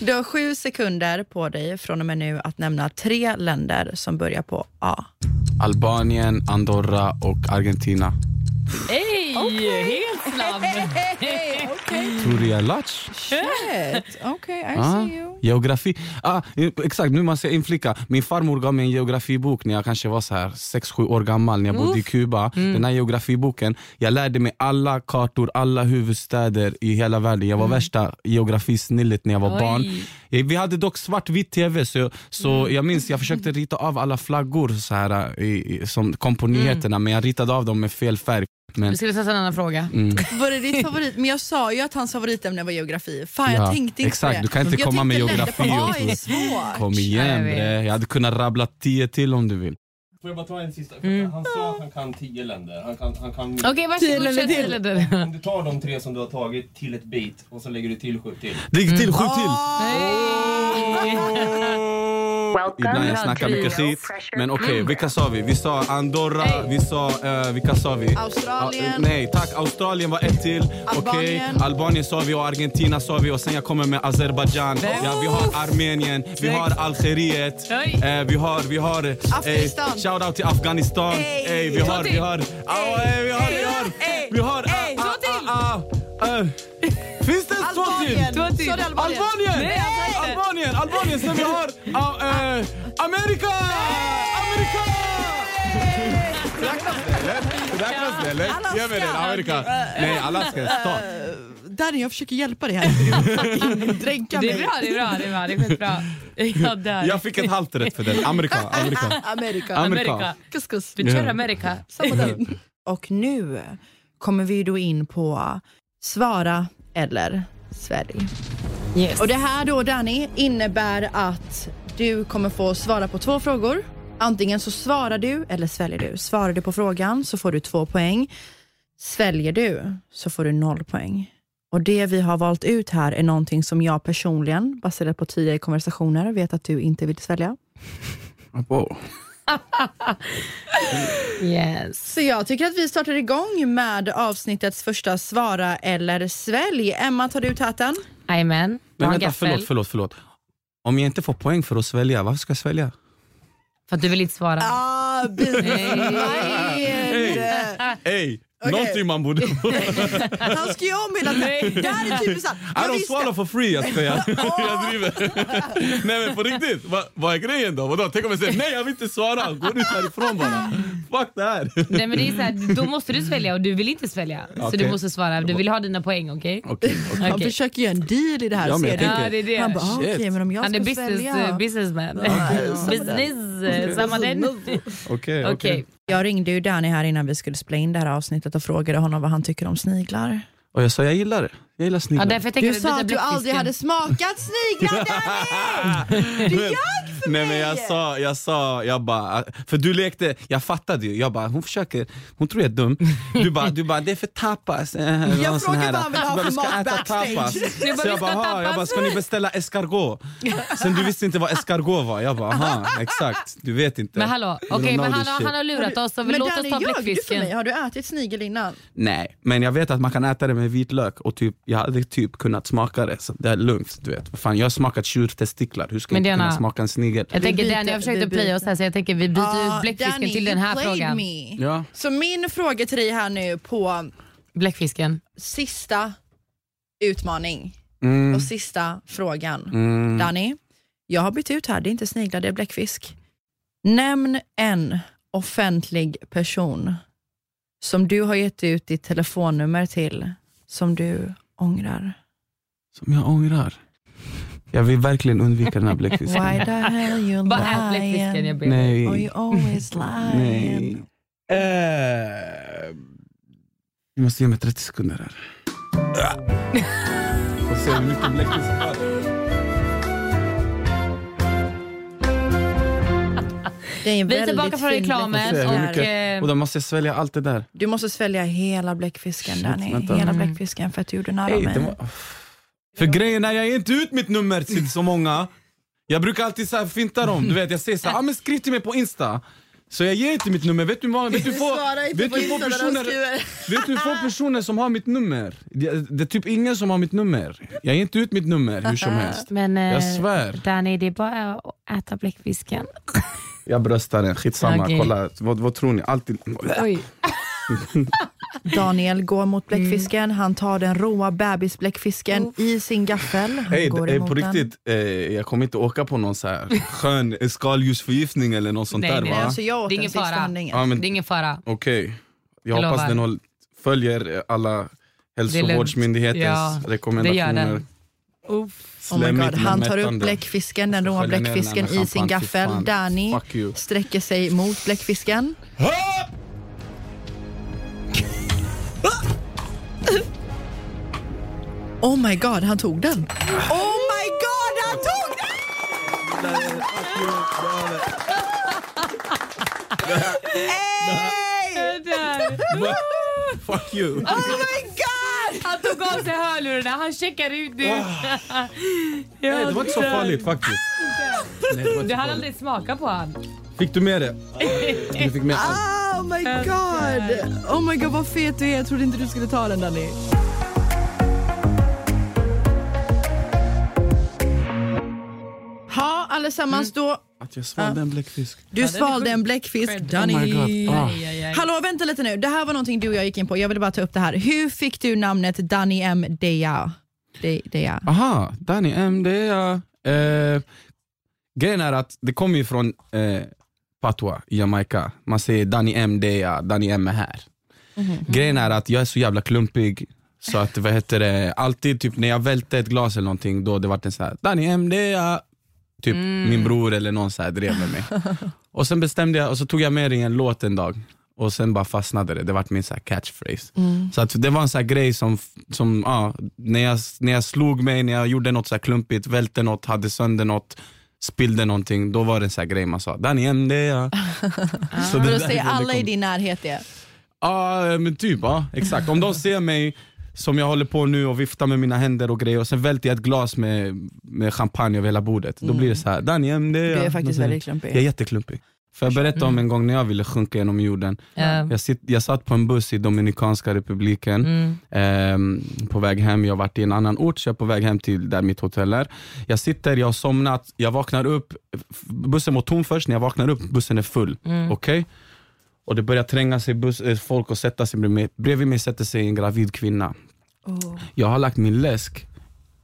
Speaker 1: du har sju sekunder på dig från och med nu att nämna tre länder som börjar på A.
Speaker 2: Albanien, Andorra och Argentina.
Speaker 3: Ey, helt snabb.
Speaker 2: Turia Lac.
Speaker 1: Shit, okej I
Speaker 2: Ah,
Speaker 1: see you.
Speaker 2: geografi. Ah, exakt, nu måste jag inflika. Min farmor gav mig en geografibok när jag kanske var så här 6-7 år gammal när jag bodde i Kuba. Den här geografiboken, jag lärde mig alla kartor, alla huvudstäder i hela världen. Jag var värsta geografisnillet när jag var
Speaker 3: Oj.
Speaker 2: barn. Eh, Vi hade dock svartvit tv så, så jag minns jag försökte rita av alla flaggor så här, i, i, som kom på nyheterna men jag ritade av dem med fel färg. Men,
Speaker 3: Du skulle ta en annan fråga.
Speaker 2: mm.
Speaker 1: Var det ditt favorit? Men jag sa ju att hans favoritämne var geografi. Fan jag
Speaker 2: Ja,
Speaker 1: tänkte inte
Speaker 2: exakt,
Speaker 1: på det.
Speaker 2: du kan inte
Speaker 1: jag
Speaker 2: komma med geografi
Speaker 1: länder
Speaker 2: och så. Kom igen
Speaker 3: jag
Speaker 2: bre, jag hade kunnat rabbla tio till om du vill.
Speaker 5: Får jag bara ta en sista?
Speaker 3: Mm.
Speaker 5: Han sa att han kan tio länder. Han kan, han kan
Speaker 3: Okej, varsågod. Kör till. till.
Speaker 5: Om du tar de tre som du har tagit till ett beat och så lägger du till sju till.
Speaker 2: Det gick till, sju
Speaker 1: Ah.
Speaker 2: till!
Speaker 3: Nej.
Speaker 2: Ibland jag snackar mycket skit. Men okej, vilka sa vi? Vi sa Andorra, vi sa, eh, vilka sa vi?
Speaker 1: Australien.
Speaker 2: Ah, nej tack, Australien var ett till. Okej,
Speaker 1: Albanien.
Speaker 2: Albanien sa vi och Argentina sa vi och sen jag kommer med Azerbaijan. Ja, vi har Armenien, vi har Algeriet, eh, vi har, vi har...
Speaker 1: Afghanistan.
Speaker 2: Shoutout till Afghanistan.
Speaker 1: Ey.
Speaker 2: Ey, vi har,
Speaker 3: Två
Speaker 2: vi har... Ah, ey, vi har, vi har... Vi har...
Speaker 1: Ey.
Speaker 2: ah, Eh. Finns det två till?
Speaker 1: Albanien!
Speaker 3: Två till.
Speaker 1: Du Albanien?
Speaker 2: Albanien!
Speaker 3: Nej.
Speaker 2: Albanien! Albanien! Sen vi har ah, eh, Amerika! Amerika! Räknas det eller? Räknas det eller? Ge mig den, Amerika. Nej, Alaska är stat.
Speaker 1: Danny jag försöker hjälpa dig här. Dränka
Speaker 3: Det
Speaker 1: mig.
Speaker 3: är bra, det är bra, det är bra. Det är skitbra. Jag dör.
Speaker 2: Jag fick ett halvt rätt för den. Amerika, Amerika.
Speaker 1: Amerika.
Speaker 2: Amerika.
Speaker 3: Amerika.
Speaker 1: Kuskus.
Speaker 3: Vi kör
Speaker 2: Ja.
Speaker 3: Amerika.
Speaker 1: Samma där. Och nu kommer vi då in på svara eller svälj.
Speaker 3: Yes.
Speaker 1: Och det här då Danny innebär att du kommer få svara på två frågor. Antingen så svarar du eller sväljer du. Svarar du på frågan så får du två poäng. Sväljer du så får du noll poäng. Och det vi har valt ut här är någonting som jag personligen, baserat på tidigare konversationer, vet att du inte vill svälja.
Speaker 2: Wow.
Speaker 3: Yes.
Speaker 1: Så jag tycker att vi startar igång med avsnittets första svara eller svälj. Emma, tar du ut hatten?
Speaker 3: Jajamän.
Speaker 2: Men
Speaker 3: Ta en
Speaker 2: vänta, förlåt, förlåt, förlåt. Om jag inte får poäng för att svälja, varför ska jag svälja?
Speaker 3: För att du vill inte svara.
Speaker 1: Ah,
Speaker 2: Ey, ey, någonting man borde...
Speaker 1: Han ska ju om hela tiden. Det här är typiskt sant.
Speaker 2: I
Speaker 1: Jag
Speaker 2: don't swallow for free, jag skojar. jag driver. nej men på riktigt, vad, vad är grejen då? Vadå? Tänk om jag säger nej jag vill inte svara, gå ut härifrån bara. Fuck det här.
Speaker 3: Nej, men det är så här, då måste du svälja och du vill inte svälja. Så
Speaker 2: Okej.
Speaker 3: du måste svara. Du vill ha dina poäng, okej?
Speaker 2: Okej, okej.
Speaker 1: Han
Speaker 3: Okej.
Speaker 1: försöker göra en deal i det här.
Speaker 2: Ja, men jag
Speaker 1: ser du?
Speaker 2: tänker-
Speaker 3: Ja, det är det.
Speaker 1: Han bara, ah, okej
Speaker 2: Shit.
Speaker 1: men om jag
Speaker 3: Han
Speaker 1: ska
Speaker 3: är business,
Speaker 1: svälja.
Speaker 3: uh, businessman. Business, samma den.
Speaker 2: Okej,
Speaker 3: Okej.
Speaker 1: Jag ringde ju Danny här innan vi skulle spela in det här avsnittet och frågade honom vad han tycker om sniglar.
Speaker 2: Och jag sa jag gillar det. Jag gillar
Speaker 3: Ja,
Speaker 2: sniglar.
Speaker 3: därför jag
Speaker 1: Du sa att du aldrig hade smakat sniglar Danny! Du ljög
Speaker 2: Nej men jag sa, jag sa, jag bara, för du lekte, jag fattade ju, jag bara hon försöker, hon tror jag är dum. Du bara, du bara det är för tapas. eh, sån
Speaker 1: frågar vad han vill ha för mat backstage.
Speaker 2: tapas.
Speaker 3: Du bara,
Speaker 2: Så
Speaker 3: "Vi
Speaker 2: jag bara, "Ha." jag
Speaker 3: tapas."
Speaker 2: bara, ska ni beställa escargot? Sen du visste inte vad escargot var, jag bara, aha, exakt, du vet inte.
Speaker 3: Men hallå,
Speaker 2: know
Speaker 3: men han, har- han har lurat oss. Så
Speaker 1: Men
Speaker 3: låt oss ta
Speaker 1: ljög du för mig? Har du ätit snigel innan?
Speaker 2: Nej, men jag vet att man kan äta det med vitlök och typ, jag hade typ kunnat smaka det, så det är lugnt. Du vet. Fan, jag har smakat tjurtestiklar, hur ska
Speaker 3: Men
Speaker 2: jag kunna smaka en snigel?
Speaker 3: Jag tänker Danny har försökt
Speaker 1: vi
Speaker 3: att playa oss här så jag tänker vi byter ut bläckfisken
Speaker 1: Danny,
Speaker 3: till den här frågan.
Speaker 1: Me.
Speaker 2: Ja.
Speaker 1: Så min fråga till dig här nu på
Speaker 3: Bläckfisken.
Speaker 1: sista utmaning
Speaker 2: Mm,
Speaker 1: och sista frågan.
Speaker 2: mm.
Speaker 1: Danny, jag har bytt ut här, det är inte sniglar, det är bläckfisk. Nämn en offentlig person som du har gett ut ditt telefonnummer till, som du ångrar.
Speaker 2: Som jag ångrar. Jag vill verkligen undvika den här bläckfisken.
Speaker 1: Why the hell you
Speaker 3: Bara ät bläckfisken, jag
Speaker 1: lying?
Speaker 3: ber
Speaker 2: Nej.
Speaker 1: you always
Speaker 2: Nej.
Speaker 1: lying?
Speaker 2: Eh, du måste ge mig 30 sekunder här. Får se hur mycket bläckfisk jag har.
Speaker 3: Vi är tillbaka från reklamen och eh,
Speaker 2: Och då måste jag svälja allt det där.
Speaker 1: Du måste svälja hela bläckfisken
Speaker 2: Shit,
Speaker 1: Danny.
Speaker 2: vänta.
Speaker 1: Hela
Speaker 3: Mm.
Speaker 1: bläckfisken för att du gjorde nära
Speaker 2: Ey,
Speaker 1: mig.
Speaker 2: var... För grejen är, jag ger inte ut mitt nummer till så många. Jag brukar alltid så här finta dem. Du vet, jag säger så här, ah, men skriv till mig på Insta. Så jag ger inte mitt nummer. Vet du vad? Vet du få, vet du få personer, vet du få personer som har mitt nummer? Det, det är typ ingen som har mitt nummer. Jag ger inte ut mitt nummer hur som helst.
Speaker 3: men eh,
Speaker 2: Jag svär.
Speaker 3: Danny, det är bara att äta bläckfisken.
Speaker 2: Jag bröstar den, skitsamma.
Speaker 3: Okej.
Speaker 2: Kolla, vad, vad tror ni? Alltid...
Speaker 3: Oj.
Speaker 1: Daniel går mot bläckfisken, han tar den råa bebisbläckfisken i sin gaffel. Han
Speaker 2: Hej,
Speaker 1: går
Speaker 2: eh,
Speaker 1: emot
Speaker 2: på riktigt, eh, jag kommer inte åka på någon så här skön skaldjursförgiftning eller något sånt
Speaker 3: Nej,
Speaker 2: där
Speaker 3: nej,
Speaker 2: va?
Speaker 1: Nej, alltså jag åt
Speaker 3: Det är ingen fara.
Speaker 2: Ja, men,
Speaker 3: Det är ingen fara.
Speaker 2: Okej, jag,
Speaker 3: Jag
Speaker 2: hoppas
Speaker 3: lovar.
Speaker 2: den håll, följer alla hälsovårdsmyndighetens
Speaker 3: Ja,
Speaker 2: rekommendationer.
Speaker 1: Oh my God. Han tar upp bläckfisken, den råa bläckfisken i sin gaffel. Danny sträcker sig mot bläckfisken. Oh my god, han tog den! Oh my god, han tog den!
Speaker 2: Fuck you!
Speaker 1: Oh my god!
Speaker 3: Han tog av sig hörlurarna, han checkar ut nu.
Speaker 2: Nej, det var inte så farligt faktiskt. Nej, det var inte
Speaker 3: Du hann
Speaker 2: farligt.
Speaker 3: aldrig smaka på han.
Speaker 2: Fick du med det? Du fick med allt.
Speaker 1: Oh my god! Oh my god vad fet du är, jag trodde inte du skulle ta den Danny. Allesammans då.
Speaker 2: Att jag svalde en bläckfisk.
Speaker 1: Du
Speaker 3: den är
Speaker 1: svalde
Speaker 3: sjuk.
Speaker 1: en bläckfisk. Danny.
Speaker 2: Oh my God. Ah.
Speaker 3: Aj, aj, aj.
Speaker 1: Hallå vänta lite nu, det här var någonting du och jag gick in på. Jag ville bara ta upp det här. Hur fick du namnet Danny M. Deja? De, Deja.
Speaker 2: Aha, Danny M, det är jag. Eh, grejen är att det kommer ju från eh, Patwa i Jamaica. Man säger Danny M, det är jag. Danny M är här. Grejen är att jag är så jävla klumpig. Så att vad heter det, alltid typ när jag välte ett glas eller någonting, då det var en så här, Danny M, det är jag. Typ min bror eller någon så här drev med mig. och sen bestämde jag, och så tog jag med i en låt en dag. Och sen bara fastnade det, det vart min så catchphrase. Så att det var en så grej som, som ja, när, jag, när jag slog mig, när jag gjorde något så klumpigt, välte något, hade sönder något, spillde någonting, då var det en så grej man sa, Danny M, det är jag. Så det
Speaker 1: då säger alla i
Speaker 2: kom-
Speaker 1: din närhet det.
Speaker 2: Ja men typ, ja, exakt. Om de ser mig som jag håller på nu och viftar med mina händer och grejer och sen välter jag ett glas med, med champagne över hela bordet. Då blir det så här, mm, det är
Speaker 1: Du
Speaker 2: jag.
Speaker 1: är faktiskt väldigt klumpig.
Speaker 2: Jag är jätteklumpig. Får jag berätta om en gång när jag ville sjunka genom jorden?
Speaker 3: Ja.
Speaker 2: Jag, sitt, jag satt på en buss i Dominikanska republiken
Speaker 3: Mm.
Speaker 2: ehm, på väg hem. Jag har varit i en annan ort, så jag är på väg hem till där mitt hotell är. Jag sitter, jag har somnat, jag vaknar upp, bussen var tom först, när jag vaknar upp, bussen är full. Okej? Och det börjar tränga sig bus, eh, folk och sätta sig bredvid mig. Bredvid mig sätter sig en gravid kvinna.
Speaker 1: Oh.
Speaker 2: Jag har lagt min läsk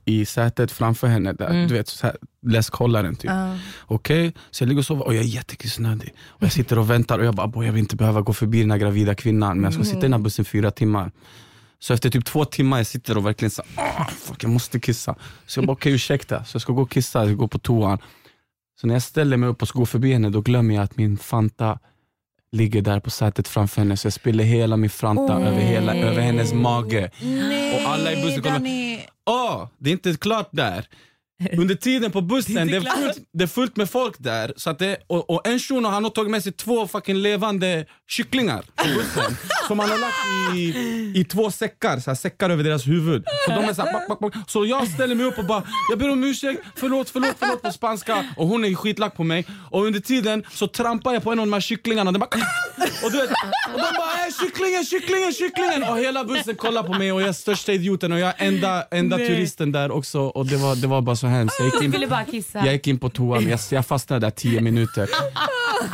Speaker 2: i sätet framför henne, där, du vet, så här, läskhållaren typ.
Speaker 1: Ja.
Speaker 2: Okej, så jag ligger och sover och jag är jättekissnödig. Och jag sitter och väntar och jag bara, "Boy, jag vill inte behöva gå förbi den här gravida kvinnan, men jag ska sitta i den här bussen fyra timmar. Så efter typ två timmar jag sitter och verkligen så ah, fuck jag måste kissa. Så jag bara, okej ursäkta, så jag ska gå och kissa, jag ska gå på toan. Så när jag ställer mig upp och ska gå förbi henne, då glömmer jag att min Fanta ligger där på sätet framför henne, så jag spiller hela min Fanta över, hela, över hennes mage.
Speaker 1: Nej,
Speaker 2: Och alla i bussen kommer-
Speaker 1: Danny.
Speaker 2: Åh, det är inte klart där. under tiden på bussen, det är, fullt, det är fullt med folk där. Så att det, och, och en shuno han har tagit med sig två fucking levande kycklingar på bussen. som han har lagt i, i två säckar, så här, säckar över deras huvud. Så, de är så, här, back, back, back. så jag ställer mig upp och bara, jag ber om ursäkt, förlåt, förlåt, förlåt på spanska. Och hon är skitlack på mig. Och under tiden så trampar jag på en av de här kycklingarna. Den bara, och, du vet, och de bara äh, kycklingen, kycklingen, kycklingen! Och hela bussen kollar på mig och jag är största idioten och jag är enda, enda turisten där också. Och det var, det var bara så hemskt. Jag gick in,
Speaker 3: ville bara kissa.
Speaker 2: jag gick in på toan, jag, jag fastnade där 10 minuter.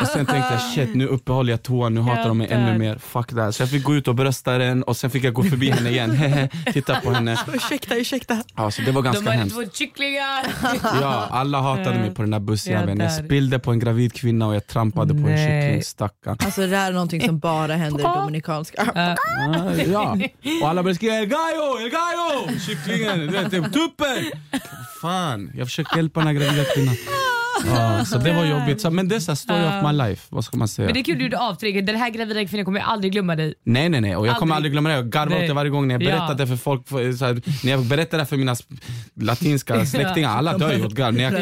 Speaker 2: Och sen tänkte jag shit nu uppehåller jag toan, nu hatar de mig ännu mer. Fuck that. Så jag fick gå ut och brösta den och sen fick jag gå förbi henne igen. Titta på henne.
Speaker 1: Ursäkta, ursäkta.
Speaker 2: Ja, så det var
Speaker 3: De
Speaker 2: ganska
Speaker 3: hade
Speaker 2: hemskt.
Speaker 3: två kycklingar.
Speaker 2: Ja, alla hatade mig på den där bussjäveln. Jag spillde på en gravid kvinna och jag trampade på en kyckling, stackarn.
Speaker 1: Alltså det där är någonting som bara händer i Dominikanska.
Speaker 2: Ah, ja. Och alla började skrika El Gallo, El Gallo! Kycklingen, typ, tuppen! Fan, jag försökte hjälpa den här gravida kvinnan. Ja, så det var jobbigt. Så, men det är så här story of my life, vad ska man säga?
Speaker 3: Men det är kul du gjorde avtryck. Den här gravida kvinnan kommer jag aldrig glömma dig.
Speaker 2: Nej nej nej, och jag kommer
Speaker 3: Aldrig.
Speaker 2: glömma det. Jag garvar åt det varje gång när jag
Speaker 3: Ja.
Speaker 2: berättar det för folk. För, så här, när jag berättar det för mina sp- latinska släktingar, alla dör ju åt garv. När jag,
Speaker 3: Ja.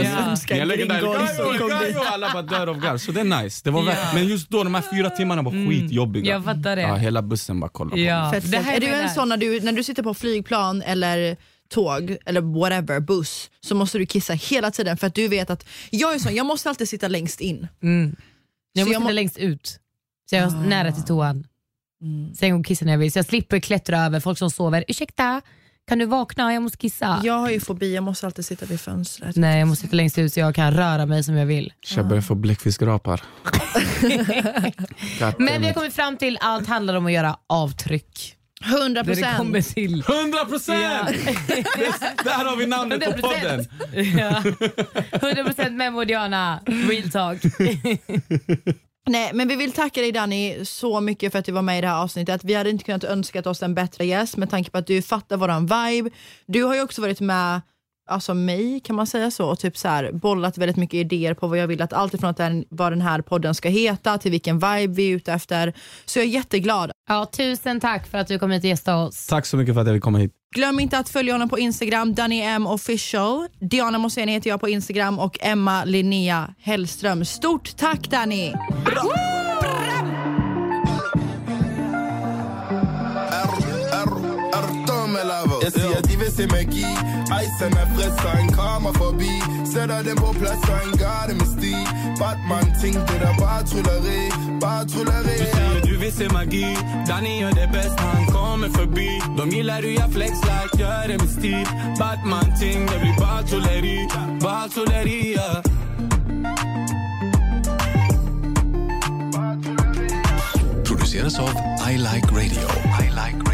Speaker 2: när jag lägger där,
Speaker 1: Gringor
Speaker 2: "El
Speaker 1: som
Speaker 2: gallo,
Speaker 1: kom
Speaker 2: el
Speaker 1: dit."
Speaker 2: gallo", alla bara dör av garv. Så det är nice. Det var
Speaker 3: Ja. Mm.
Speaker 2: värt- Men just då, de här fyra timmarna var skitjobbiga.
Speaker 3: Jag fattar det.
Speaker 2: Ja, hela bussen bara kollade på mig.
Speaker 3: Ja.
Speaker 1: Fett
Speaker 3: här
Speaker 1: är du
Speaker 3: menar
Speaker 1: en sån när du, när du sitter på flygplan eller tåg eller whatever, buss, så måste du kissa hela tiden för att du vet att jag är sån, jag måste alltid sitta längst in.
Speaker 3: Mm. Jag
Speaker 1: Så
Speaker 3: måste
Speaker 1: jag
Speaker 3: sitta
Speaker 1: må-
Speaker 3: längst ut. Så jag är
Speaker 1: Ah.
Speaker 3: nära till toan. Sen går kissa när jag vill. Så jag slipper klättra över folk som sover. Ursäkta, kan du vakna? Jag måste kissa.
Speaker 1: Jag har ju fobi, jag måste alltid sitta vid fönstret.
Speaker 3: Nej, jag måste sitta längst ut så jag kan röra mig som jag vill.
Speaker 2: Jag börjar få bläckfiskrapar.
Speaker 3: Men vi har kommit fram till att allt handlar om att göra avtryck.
Speaker 1: 100
Speaker 3: När det kommer
Speaker 1: procent.
Speaker 3: till
Speaker 2: 100 procent! Där har vi namnet på
Speaker 3: 100%.
Speaker 2: podden.
Speaker 3: Ja. 100% Memo och Diana, real talk.
Speaker 1: Nej, men vi vill tacka dig Danny så mycket för att du var med i det här avsnittet. Vi hade inte kunnat önska oss en bättre gäst med tanke på att du fattar våran vibe. Du har ju också varit med Alltså mig, kan man säga så? Och typ så här, bollat väldigt mycket idéer på vad jag vill att allt ifrån att den, vad den här podden ska heta till vilken vibe vi är ute efter. Så jag är jätteglad.
Speaker 3: Ja, tusen tack för att du kom hit och gästade oss.
Speaker 2: Tack så mycket för att jag fick komma hit.
Speaker 1: Glöm inte att följa honom på Instagram, Danny M official. Diana Mosén heter jag på Instagram och Emma Linnea Hellström. Stort tack Danny!
Speaker 6: Jeg siger, de vil se magi Ejsen er frisk, så en kommer forbi Sætter dem på plads, så en gør det med sti Batman ting, det der bare trylleri Bare trylleri
Speaker 5: Du säger du vill se magi Danny gör det bäst när han kommer förbi. De gillar hur jag flex like, gör det med stil. Batman ting, det blir bara trolleri Bara trolleri, ja.
Speaker 7: Produceras av I Like Radio. I like radio.